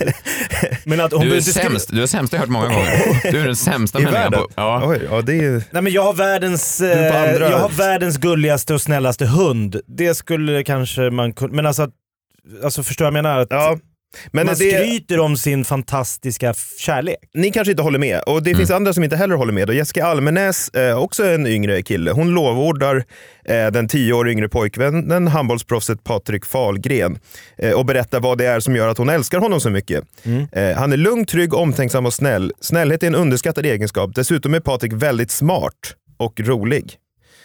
Nej. Men att hon Du är inte sämst. Du är sämst, det har jag hört många gånger. Du är den sämsta I människan världen? på... Ja. Oj, ja, det är... Nej men jag har världens, eh, andra- jag har världens gulligaste och snällaste hund. Det skulle kanske man kunna, men alltså, alltså förstår jag jag menar? Att Ja. Men man det- skryter om sin fantastiska kärlek. Ni kanske inte håller med och det finns andra som inte heller håller med. Och Jessica Almenäs, eh, också en yngre kille, hon lovordar eh, den tio år yngre pojkvännen, handbollsproffset Patrik Fahlgren eh, och berättar vad det är som gör att hon älskar honom så mycket. Eh, han är lugn, trygg, omtänksam och snäll. Snällhet är en underskattad egenskap. Dessutom är Patrik väldigt smart och rolig.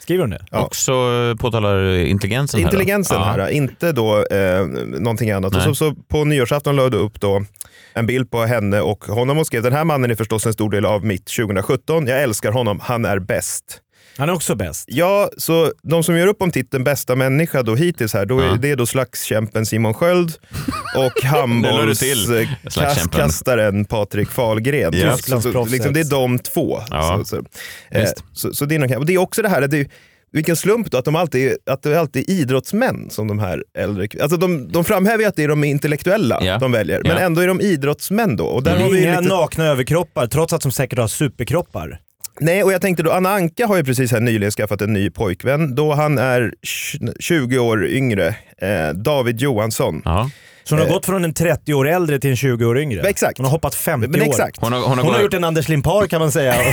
Skriver hon det? Ja. Också eh, påtalar intelligensen här. då. Intelligensen här, inte då eh, någonting annat. Och så, så på nyårsafton lade du upp då en bild på henne och honom och skrev den här mannen är förstås en stor del av mitt 2017. Jag älskar honom, han är bäst. Han är också bäst. Ja, så de som gör upp om titeln bästa människa då hittills här, då är Ja. det är då slagskämpen Simon Sköld och Det la du till, slagskämpen. handbollskastaren Patrik Fahlgren. Ja. Så, så, så, liksom, det är de två. Ja. Så, så, eh, så, så det, är nog, och det är också det här, att det, vilken slump då att, de alltid, att det alltid är idrottsmän som de här äldre... Alltså de, de framhäver ju att det är de intellektuella Ja. de väljer, men Ja. ändå är de idrottsmän då. Och där Det har är vi inga lite... nakna överkroppar, trots att de säkert har superkroppar. Nej, och jag tänkte då, Anna Anka har ju precis här nyligen skaffat en ny pojkvän. Då han är tj- 20 år yngre, eh, David Johansson. Så hon har Eh, gått från en 30 år äldre till en 20 år yngre? Exakt. Hon har hoppat 50 Men år. exakt. Hon har- hon har hon har gått- gjort en Anders Limpar kan man säga.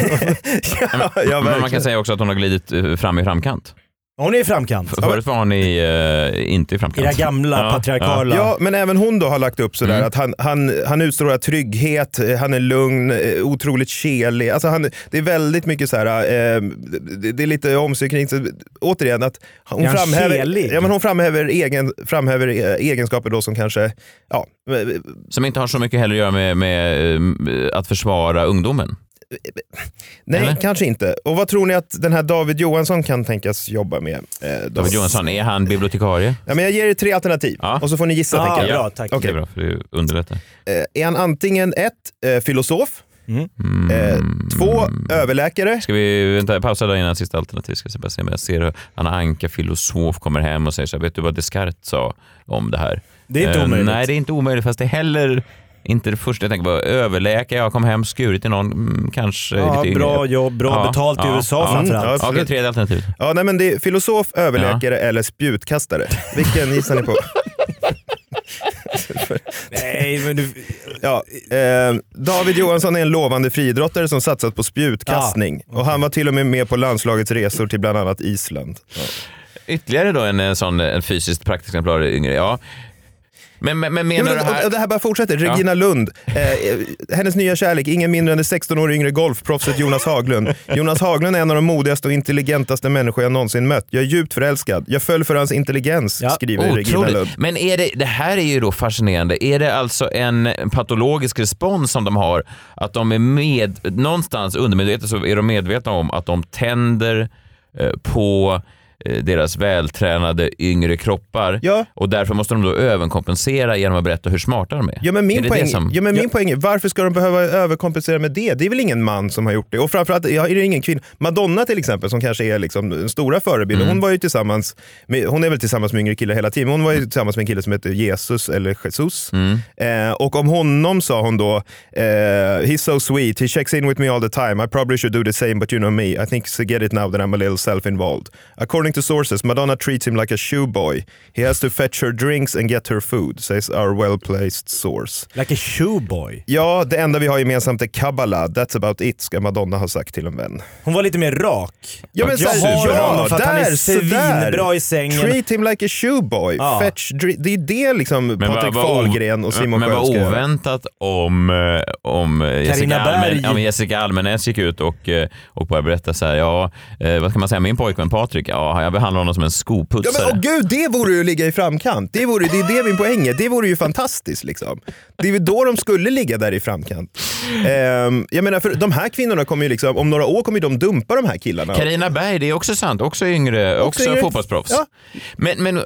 ja, Men man kan säga också att hon har glidit eh, fram i framkant. Hon är i framkant. För, förut var hon i, eh, inte i framkant. Era gamla patriarkala- Ja, men även hon då har lagt upp sådär Mm. att han, han, han utstrålar trygghet, eh, han är lugn, eh, otroligt kelig. Alltså han, det är väldigt mycket så här, eh, det, det är lite så, återigen att hon Är framhäver, kelig? ja, men hon framhäver, egen, framhäver eh, egenskaper då som kanske, ja, Som inte har så mycket heller att göra med, med att försvara ungdomen. Nej Eller? kanske inte. Och vad tror ni att den här David Johansson kan tänkas jobba med? Eh? David Johansson, är han bibliotekarie? Ja, men jag ger er tre alternativ och så får ni gissa. Ja, tänker jag. bra, tack. Det är bra, för det underlättar. Eh, är han antingen ett, eh, filosof, eh, två, överläkare, Ska vi vänta, pausa där innan sista alternativ? Ska jag bara se om jag ser hur Anna Anka, filosof, kommer hem och säger så här, vet du vad Descartes sa om det här? Det är inte Eh, omöjligt. Nej, det är inte omöjligt, fast det är heller inte det första jag tänker på. Överläkare, jag kom hem, skurit i någon, mm, kanske Ja, lite yngre. bra jobb, bra betalt i USA framförallt. Ja, Okej, tredje alternativet. Ja, nej, men det är filosof, överläkare eller spjutkastare. Vilken gissar ni på? Nej, men du... Ja, eh, David Johansson är en lovande friidrottare som satsat på spjutkastning. Och han var till och med med på landslagets resor till bland annat Island. Ja. Ytterligare då en, en sån en fysiskt praktexemplar yngre, ja. Men, men, men Ja, menar men, du här... och det här bara fortsätter. Ja. Regina Lund, eh, eh, hennes nya kärlek, ingen mindre än det 16 år yngre golfproffset Jonas Haglund. Jonas Haglund är en av de modigaste och intelligentaste människor jag någonsin mött. Jag är djupt förälskad. Jag föll för hans intelligens, skriver Regina Otroligt. Lund. Men är det, det här är ju då fascinerande. Är det alltså en patologisk respons som de har? Att de är med, någonstans undermedvetet så är de medvetna om att de tänder eh, på deras vältränade yngre kroppar och därför måste de då överkompensera genom att berätta hur smarta de är. Ja, men är min, det poäng, det som... ja, men min poäng är, varför ska de behöva överkompensera med det? Det är väl ingen man som har gjort det? Och framförallt ja, är det ingen kvinna. Madonna till exempel, som kanske är liksom den stora förebilden, Mm. hon var ju tillsammans med, hon är väl tillsammans med yngre killar hela tiden, hon var ju tillsammans med en kille som heter Jesus eller Jesus. Mm. Eh, och om honom sa hon då, eh, he's so sweet, he checks in with me all the time, I probably should do the same but you know me, I think to get it now that I'm a little self-involved. According to sources, Madonna treats him like a shoe boy. He has to fetch her drinks and get her food, says our well-placed source. Like a shoe boy. Ja, det enda vi har gemensamt är Kabbala. That's about it, ska Madonna ha sagt till en vän. Hon var lite mer rak. Ja, men jag så- har ja, honom för att han är där, svinbra i sängen. Treat him like a shoe boy. Ja. Fetch det är det liksom Men Patrik Fahlgren och Simon Men vad oväntat om, eh, om Jessica, Almen, Berg. ja, Jessica Almenäs gick ut och, eh, och började berätta så här, ja, eh, vad ska man säga, min pojkvän Patrik, ja, Ja, jag behandlar honom som en Ja, skoputsare. men, åh gud, det vore ju att ligga i framkant. Det, vore, det är det min poäng är. Det vore ju fantastiskt. Liksom. Det är då de skulle ligga där i framkant. Ehm, jag menar, för de här kvinnorna kommer ju liksom, om några år kommer de dumpa de här killarna. Carina Berg, det är också sant. Också yngre, också, yngre. fotbollsproffs. Ja. Men, men,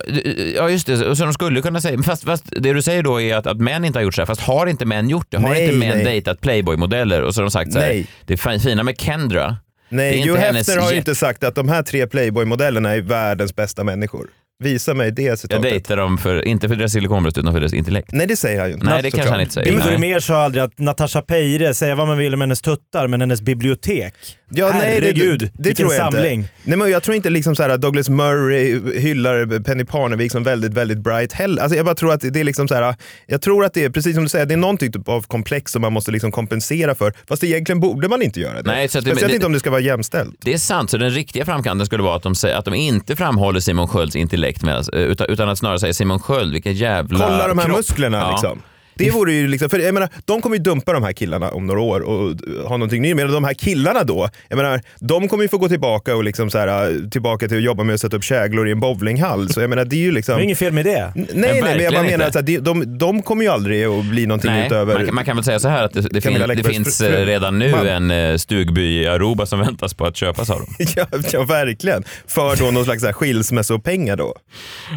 ja just det, så de skulle kunna säga, fast, fast det du säger då är att, att män inte har gjort så här, fast har inte män gjort det? Har Nej, inte män nej. dejtat Playboy-modeller och så har de sagt så här, Nej. det fi- fina med Kendra, är Nej, Hugh hennes Hefner har ju inte sagt att de här tre Playboy-modellerna är världens bästa människor. Visa mig det jag citatet. dejtar dem för, inte för deras silikonbröst utan för deras intellekt. Nej, det säger han ju inte. Nej, det kanske han inte säger. Birger Nej. Mer sa aldrig att Natasha Peire, säga vad man vill om hennes tuttar, men hennes bibliotek. Ja, nej, det, Herregud, det, det vilken tror jag samling. Inte. Nej, men jag tror inte liksom så här att Douglas Murray hyllar Penny Parnevik som väldigt, väldigt bright heller. Alltså jag bara tror att det är liksom så här, jag tror att det är, precis som du säger, det är någon typ av komplex som man måste liksom kompensera för. Fast egentligen borde man inte göra det. Nej, så att det- Speciellt det- inte om det ska vara jämställt. Det är sant, så den riktiga framkanten skulle vara att de, säger, att de inte framhåller Simon Skölds intellekt, medan, utan, utan att snarare säga Simon Sköld, vilken jävla Kolla de här kropp. musklerna Ja. liksom. Det vore ju liksom, för jag menar, de kommer ju dumpa de här killarna om några år och ha någonting nytt. Men de här killarna då, jag menar, de kommer ju få gå tillbaka och liksom så här, tillbaka till att jobba med att sätta upp käglor i en bowlinghall. Så jag menar, det är ju liksom... Det är inget fel med det. Nej, nej, men jag bara menar att de, de, de kommer ju aldrig att bli någonting Nej, utöver... man, kan- man kan väl säga så här att det, det, fin, det finns eh, redan nu man. en eh, stugby i Aruba som väntas på att köpas av dem. ja, ja, verkligen. För då någon slags skilsmässopengar då.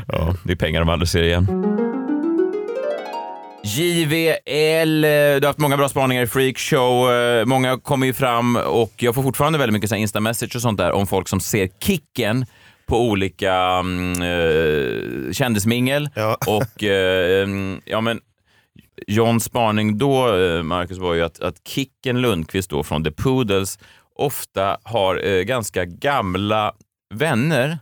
Ja, det är pengar de aldrig ser igen. JVL, eh, du har haft många bra spaningar i Freakshow. eh, Många kommer ju fram och jag får fortfarande väldigt mycket Insta-message och sånt där om folk som ser kicken på olika mm, eh, kändismingel. Och eh, mm, ja men Johns spaning då, Marcus, var ju att, att Kicken Lundqvist då från The Poodles ofta har eh, ganska gamla vänner,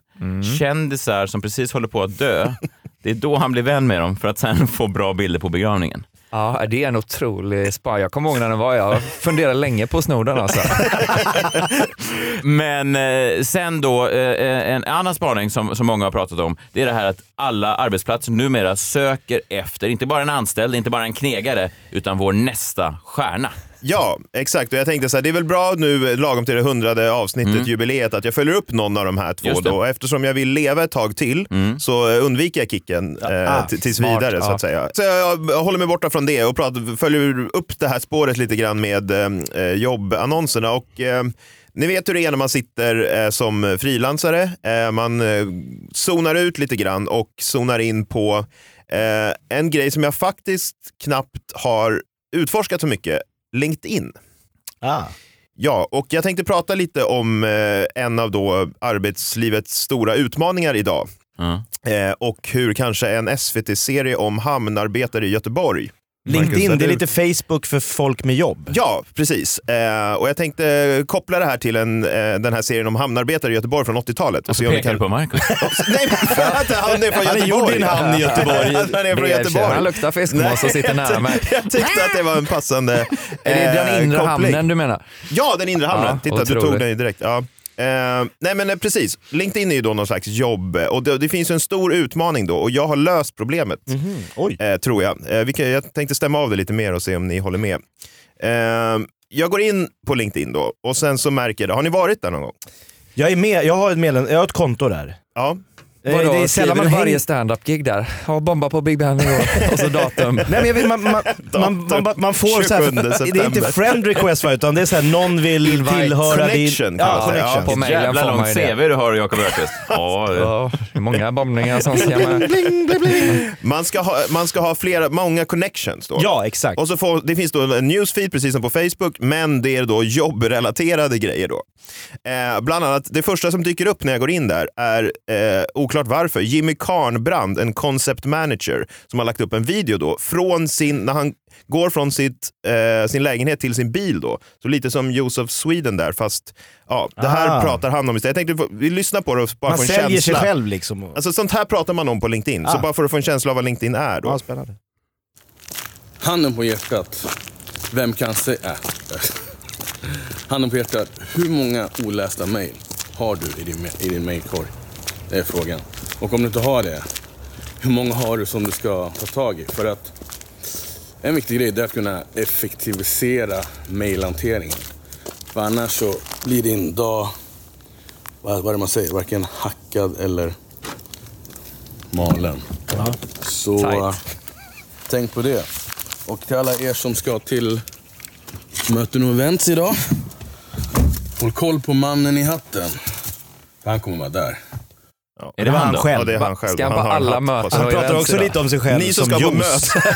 kändisar som precis håller på att dö. Det är då han blir vän med dem för att sen få bra bilder på begravningen. Ja, det är en otrolig spa. Jag kommer ihåg när den var, jag funderade länge på att sno den alltså. Men eh, sen då, eh, en annan spaning som, som många har pratat om, det är det här att alla arbetsplatser numera söker efter, inte bara en anställd, inte bara en knegare, utan vår nästa stjärna. Ja, exakt. Och jag tänkte så här, det är väl bra nu, lagom till det hundrade avsnittet, Mm. jubileet, att jag följer upp någon av de här två då. Eftersom jag vill leva ett tag till så eh, undviker jag kicken eh, Ah, tills smart, vidare så ja. att säga. Så jag, jag håller mig borta från det och pratar, följer upp det här spåret lite grann med eh, jobbannonserna. Och, eh, ni vet hur det är när man sitter eh, som frilansare. Eh, man eh, zonar ut lite grann och zonar in på eh, en grej som jag faktiskt knappt har utforskat så mycket. LinkedIn. Ah. Ja, och jag tänkte prata lite om eh, en av då arbetslivets stora utmaningar idag. Eh, och hur kanske en SVT-serie om hamnarbetare i Göteborg. LinkedIn, det är lite Facebook för folk med jobb. Ja, precis. Eh, och jag tänkte koppla det här till en, eh, den här serien om hamnarbetare i Göteborg från 80-talet. Och vi Pekar du på Marcus? Nej, men att han är från Han är Göteborg. gjord i en hamn i Göteborg. han är från Göteborg. han. luktar fiskmås och sitter jag ty- närmare. Jag tyckte att det var en passande Är det den eh, inre koppling. hamnen du menar? Ja, den inre hamnen. Ja, Titta, du tog otroligt. den direkt. Ja. Eh, nej men eh, precis, LinkedIn är ju då någon slags jobb och det, det finns en stor utmaning då och jag har löst problemet. Eh, tror jag. Eh, vi kan, jag tänkte stämma av det lite mer och se om ni håller med. Eh, jag går in på LinkedIn då och sen så märker jag, har ni varit där någon gång? Jag är med, jag har ett, medlem, jag har ett konto där. Ja. Eh, Vadå, det är sällan man varje standup-gig där? Ja, bomba på Big Ben igår. och så datum. Nej, men jag vet, man, man, man, man, man får så här, 27 det är inte friend request va, utan det är så här, någon vill Invite. tillhöra Connection din... Ja, connection. på mejlen Jävla får man långt ju det. CV du har Jakob Öqvist. Ja, det- Ja, det är många bombningar som ska med. Man ska ha, man ska ha flera, många connections då. Ja, exakt. Och så får, det finns då en newsfeed precis som på Facebook, men det är då jobbrelaterade grejer då. Eh, bland annat, det första som dyker upp när jag går in där är, eh, oklart varför, Jimmy Karnbrand, en concept manager, som har lagt upp en video då från sin, när han går från sitt, eh, sin lägenhet till sin bil då. Så lite som Josef Sweden där, fast ja, det här Ah. pratar han om istället. Jag tänkte vi lyssnar på det och bara Man få en säljer sig känsla. själv liksom. Alltså sånt här pratar man om på LinkedIn, så Ah. bara för att få en känsla av vad LinkedIn är då. Ja, spännande. Handen på hjärtat. Vem kan säga... Äh. Handen på hjärtat. Hur många olästa mejl har du i din, i din mejlkorg? Det är frågan. Och om du inte har det, hur många har du som du ska ta tag i? För att en viktig grej är att kunna effektivisera mejlhanteringen. För annars så blir din dag, vad, vad är det man säger, varken hackad eller malen. Så Tight. tänk på det. Och till alla er som ska till möten och events idag. Håll koll på mannen i hatten. Han kommer vara där. Är det han då? själv? Ja, det är han själv. Ska han på alla möten. Han pratar också idag? lite om sig själv Ni som, som ska på juice. möten.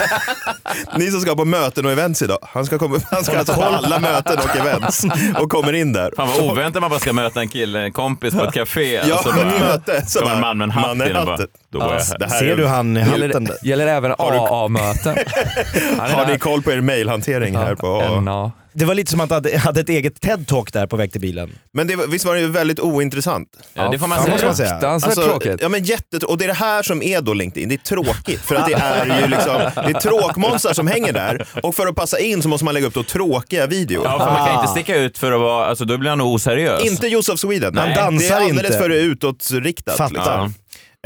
Ni som ska på möten och events idag. Han ska, komma, han ska alltså på alla möten och events och kommer in där. Fan vad oväntat man bara ska möta en kille, en kompis på ett café. Ja, och så bara, möte. Så kommer en man med en hatt man i in och bara, då jag Alltså, det här Ser är- du han i hatten? Gäller, där? gäller även AA-möten? Har ni koll på er mailhantering här på NA. Det var lite som att han hade, ett eget TED-talk där på väg till bilen. Men det, var- visst var det ju väldigt ointressant? Ja, det får man Ja, säga. måste man säga. Fruktansvärt tråkigt. Ja, men jättet, och det är det här som är då LinkedIn. Det är tråkigt. För att det är ju liksom, det är tråkmånsar som hänger där. Och för att passa in så måste man lägga upp då tråkiga videor. Ja, för man kan inte sticka ut för att vara, alltså då blir han nog oseriös. Inte Josef Sweden. Han dansar det är alldeles inte. för utåtriktat. Fattar. Liksom.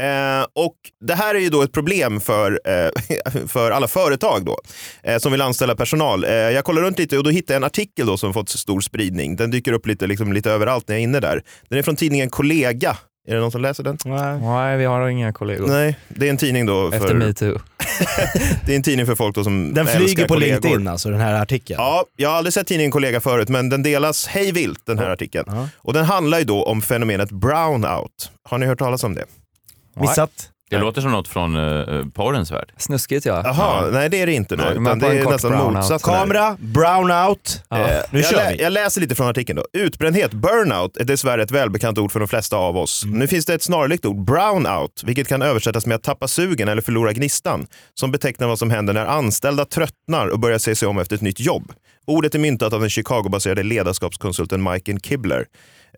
Eh, och det här är ju då ett problem för, eh, för alla företag då, eh, som vill anställa personal. Eh, jag kollar runt lite och då hittade jag en artikel då som fått stor spridning. Den dyker upp lite, liksom, lite överallt när jag är inne där. Den är från tidningen Kollega. Är det någon som läser den? Nej, vi har inga kollegor. Nej, det är en tidning då Efter för, metoo. det är en tidning för folk då som Den flyger på kollegor. LinkedIn alltså, den här artikeln. Ja, jag har aldrig sett tidningen Kollega förut, men den delas hej vilt den här artikeln. Och den handlar ju då om fenomenet brownout. Har ni hört talas om det? Missat? Det låter som något från uh, porrens värld. Snuskigt ja. Jaha, nej det är det inte. Nej, utan det är nästan här. Kamera, brownout. Eh, nu jag, kör lä- vi. jag läser lite från artikeln. då. Utbrändhet, burnout, är dessvärre ett välbekant ord för de flesta av oss. Mm. Nu finns det ett snarlikt ord, brownout, vilket kan översättas med att tappa sugen eller förlora gnistan, som betecknar vad som händer när anställda tröttnar och börjar se sig om efter ett nytt jobb. Ordet är myntat av den Chicago-baserade ledarskapskonsulten Michael Kibler,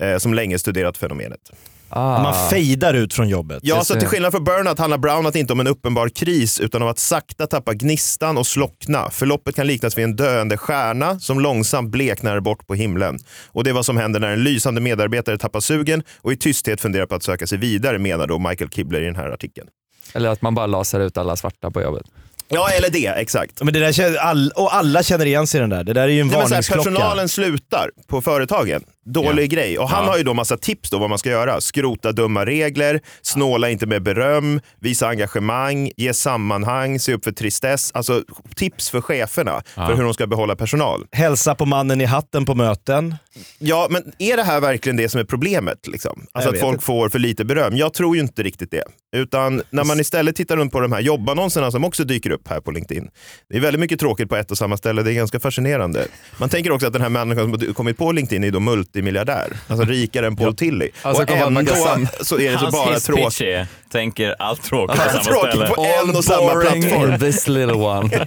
eh, som länge studerat fenomenet. Ah. Man fejdar ut från jobbet. Ja, så till skillnad från burnout handlar brownout inte om en uppenbar kris utan om att sakta tappa gnistan och slockna. Förloppet kan liknas vid en döende stjärna som långsamt bleknar bort på himlen. Och det är vad som händer när en lysande medarbetare tappar sugen och i tysthet funderar på att söka sig vidare, menar då Michael Kibler i den här artikeln. Eller att man bara lasar ut alla svarta på jobbet. Ja, eller det, exakt. Men det där all, och alla känner igen sig i den där. Det där är ju en Nej, men så här, varningsklocka. personalen slutar på företagen. Dålig grej. Och han Ja. har ju då massa tips då vad man ska göra. Skrota dumma regler, snåla inte med beröm, visa engagemang, ge sammanhang, se upp för tristess. Alltså tips för cheferna för hur de ska behålla personal. Hälsa på mannen i hatten på möten. Ja, men är det här verkligen det som är problemet? Liksom? Alltså att folk inte. får för lite beröm. Jag tror ju inte riktigt det. Utan när man istället tittar runt på de här jobbannonserna som också dyker upp här på LinkedIn. Det är väldigt mycket tråkigt på ett och samma ställe. Det är ganska fascinerande. Man tänker också att den här människan som har kommit på LinkedIn är då multimiljardär. Alltså rikare än Paul Tilly. Alltså, och ändå så är det så bara tråkigt. är, tänker allt tråkigt på Allt samma tråkigt ställe. på en och samma plattform. this little one.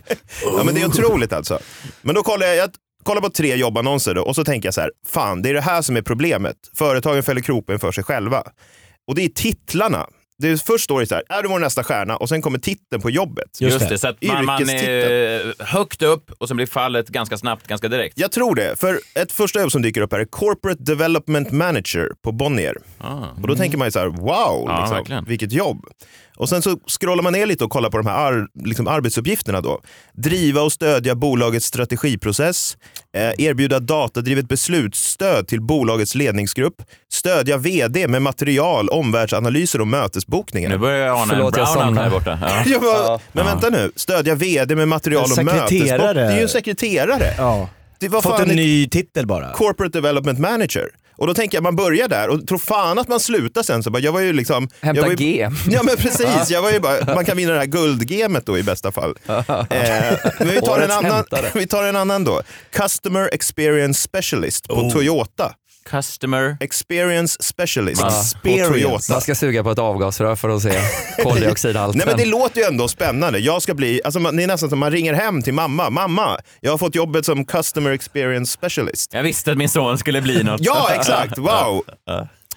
Ja, men det är otroligt alltså. Men då kollar jag, jag kollar på tre jobbannonser då, och så tänker jag så här, fan det är det här som är problemet. Företagen fäller kroppen för sig själva. Och det är titlarna. Det är, först står det så här, är du vår nästa stjärna? Och sen kommer titeln på jobbet. Just det, så att man, man är högt upp och sen blir fallet ganska snabbt, ganska direkt. Jag tror det, för ett första jobb som dyker upp här är Corporate Development Manager på Bonnier. Ah. Och då tänker man ju så här, wow, Ja, liksom, vilket jobb. Och sen så scrollar man ner lite och kollar på de här ar liksom arbetsuppgifterna då. Driva och stödja bolagets strategiprocess, eh, erbjuda datadrivet beslutsstöd till bolagets ledningsgrupp, stödja vd med material, omvärldsanalyser och mötesbokningar. Nu börjar jag ana Förlåt, en brownout här borta. Ja. Ja, men, men vänta nu, stödja vd med material och mötesbokningar. Det är ju en sekreterare. Ja. Det var Fått fan en ny titel bara. Corporate Development Manager. Och då tänker jag, man börjar där och tror fan att man slutar sen. Så bara, jag var ju liksom... Hämta jag var ju, G. Ja men precis, jag var ju bara, man kan vinna det här guldgemet då i bästa fall. Eh, men vi tar, en annan, vi tar en annan då. Customer Experience Specialist på Oh. Toyota. Customer... Experience Specialist Experience. på Toyota. Man ska suga på ett avgasrör för att se koldioxidhalten. Nej men det låter ju ändå spännande. Jag ska bli, alltså man, det är nästan som man ringer hem till mamma. Mamma, jag har fått jobbet som Customer Experience Specialist. Jag visste att min son skulle bli något. Ja, exakt. Wow.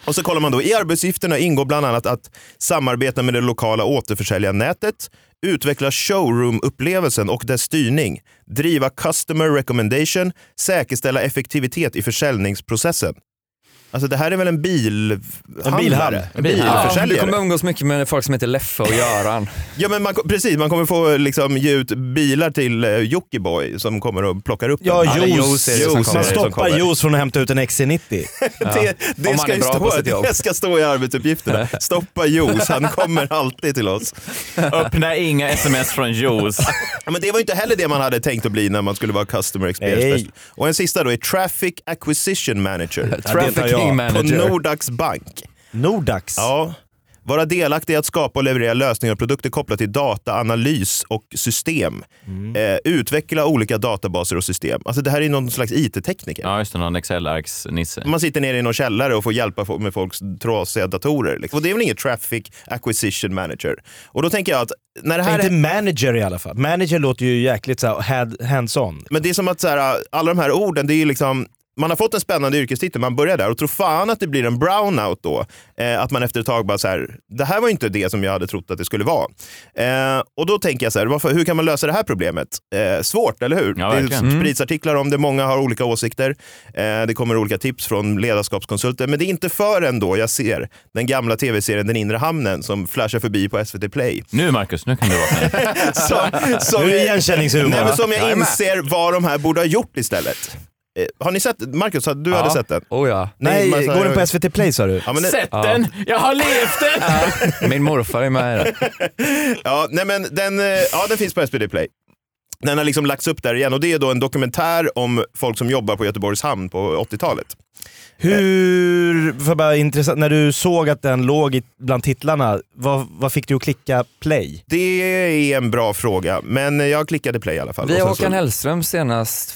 Och så kollar man då, i arbetsuppgifterna ingår bland annat att samarbeta med det lokala återförsäljarnätet, utveckla showroom-upplevelsen och dess styrning, driva customer recommendation, säkerställa effektivitet i försäljningsprocessen. Alltså det här är väl en bilhandlare? En bilhamn. En Ja, du bilförsäljare? kommer umgås mycket med folk som heter Leffe och Göran. Ja men man, precis, man kommer få liksom ge ut bilar till uh, Jockiboi som kommer och plockar upp Ja, den. juice. det som Man stoppar juice från att hämta ut en XC90. det, det, ska stå, det ska stå i arbetsuppgifterna. Stoppa juice, han kommer alltid till oss. Öppna inga sms från Juice. Ja, men det var inte heller det man hade tänkt att bli när man skulle vara customer experience. Och en sista då är Traffic Acquisition Manager. Trafficking manager. På Nordax Bank. Nordax? Ja. Vara delaktig i att skapa och leverera lösningar och produkter kopplat till data, analys och system. Eh, utveckla olika databaser och system. Alltså det här är någon slags IT-tekniker. Ja, just det. Någon Excel-arks-nisse. Man sitter nere i någon källare och får hjälpa med folks trasiga datorer. Liksom. Och det är väl inget Traffic Acquisition Manager. Och då tänker jag att när det här Inte är... manager i alla fall. Manager låter ju jäkligt hands-on. Men det är som att så här, alla de här orden, det är ju liksom man har fått en spännande yrkestitel, man börjar där och tror fan att det blir en brownout då. Eh, att man efter ett tag bara så här, det här var inte det som jag hade trott att det skulle vara. Eh, och då tänker jag så här, varför, hur kan man lösa det här problemet? Eh, svårt, eller hur? Ja, det Mm. spritsartiklar om det, många har olika åsikter. Eh, det kommer olika tips från ledarskapskonsulter, men det är inte förrän då jag ser den gamla tv-serien Den inre hamnen som flashar förbi på SVT Play. Nu Marcus, nu kan du vakna. som, som, Nu är det igenkänningshumor, som jag inser vad de här borde ha gjort istället. Eh, Har ni sett Marcus, har- du Ja. hade sett den? Oh ja. Nej, så- går den på SVT Play sa du? Ja, men det- Sett den! Jag har levt den! Min morfar är med. Ja, nej men den, eh, ja, den finns på SVT Play. Den har liksom lagts upp där igen och det är då en dokumentär om folk som jobbar på Göteborgs hamn på 80-talet. Hur, för bara intressant, när du såg att den låg i, bland titlarna, vad, vad fick du att klicka play? Det är en bra fråga, men jag klickade play i alla fall. Vi har sen så- Håkan Hellström senast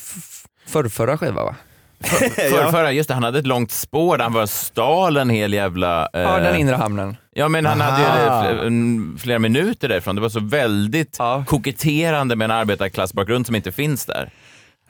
förrförra skiva va? För, förra, just det, han hade ett långt spår där han var stal en hel jävla... eh, Ja, den inre hamnen. Ja, men han Aha. hade ju flera minuter därifrån. Det var så väldigt Ja. koketterande med en arbetarklassbakgrund som inte finns där.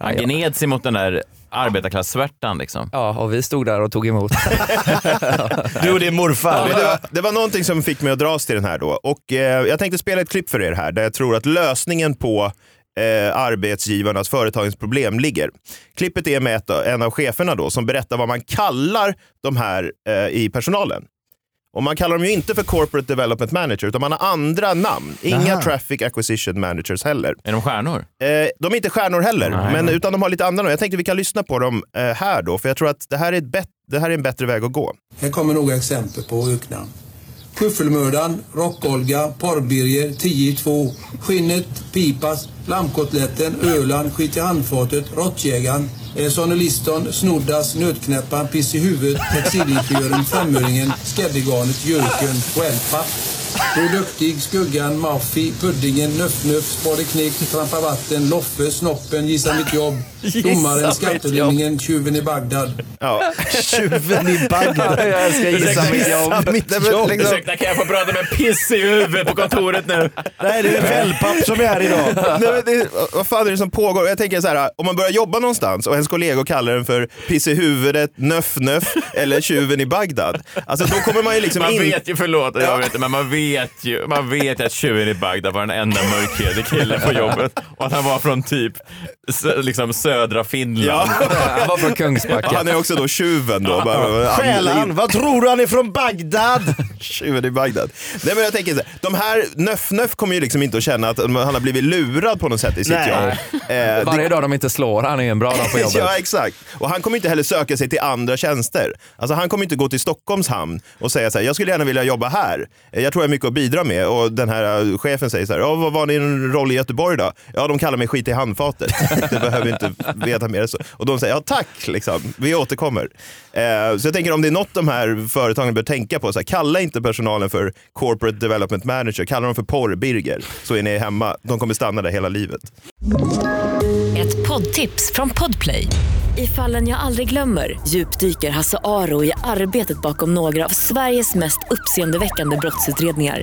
Han Ja, ja. gned sig mot den där arbetarklass-svärtan liksom. Ja, och vi stod där och tog emot. Du och din morfar. Men det, var, det var någonting som fick mig att dras till den här då. Och eh, jag tänkte spela ett klipp för er här där jag tror att lösningen på eh, arbetsgivarnas företagens problem ligger. Klippet är med ett, en av cheferna då som berättar vad man kallar de här eh, i personalen. Och man kallar dem ju inte för corporate development manager utan man har andra namn. Inga Aha. traffic acquisition managers heller. Är de stjärnor? Eh, de är inte stjärnor heller, Nej. men, utan de har lite andra namn. Jag tänkte vi kan lyssna på dem eh, här då, för jag tror att det här är, ett det här är en bättre väg att gå. Här kommer några exempel på öknamn. Skuffelmördaren, Rock-Olga, Porrbirger, 10 i 2, Skinnet, Pipas, Lammkotletten, Öland, Skit i handfatet, Råttjägaren, eh, Sonny Liston, Snoddas, Nötknäpparen, Piss i huvudet, Textilingenjören, Femöringen, Skäddegarnet, Jöken och Elpa. Du är duktig, Skuggan, Maffi, Puddingen, Nuff-Nuff, Spade Knick, Trampa Vatten, Loffe, Snoppen, Gissa mitt jobb, Domaren, Skattelindringen, Tjuven i Bagdad. Ja. Tjuven i Bagdad. Jag ska gissa mitt jobb. mitt jobb. liksom- Ursäkta, kan jag få prata med piss i huvudet på kontoret nu? Nej, det är wellpapp som är här idag. Nej, men det, vad fan är det som pågår? Jag tänker så här, om man börjar jobba någonstans och ens kollegor kallar den för piss i huvudet, nöff-nöff eller tjuven i Bagdad. Alltså då kommer man ju liksom Man in... vet ju, förlåt, jag vet inte, men man vet ju man vet ju att tjuven i Bagdad var den enda mörkhyade killen på jobbet och att han var från typ liksom södra Finland. Han var från Ja, Kungsbacka. han är också då tjuven då. Stjälan, vad tror du han är från Bagdad? Tjuven i Bagdad. Nej men jag tänker så här, de här Nöff-Nöff kommer ju liksom inte att känna att han har blivit lurad på något sätt i sitt Nej. jobb. Eh, det- Varje dag de inte slår han är en bra dag på jobbet. Ja exakt. Och han kommer inte heller söka sig till andra tjänster. Alltså han kommer inte gå till Stockholms hamn och säga så här, jag skulle gärna vilja jobba här. Eh, Jag tror jag har mycket att bidra med. Och den här eh, chefen säger så här, ja, vad var din roll i Göteborg då? Ja de kallar mig skit i handfatet. du behöver inte veta mer så. Och de säger, ja tack, liksom. vi återkommer. Eh, så jag tänker om det är något de här företagen bör tänka på, så här, kalla inte personalen för corporate development manager, kalla dem för porrbirger så är ni hemma. De kommer stanna där hela livet. Ett poddtips från Podplay. I fallen jag aldrig glömmer djupdyker Hasse Aro i arbetet bakom några av Sveriges mest uppseendeväckande brottsutredningar.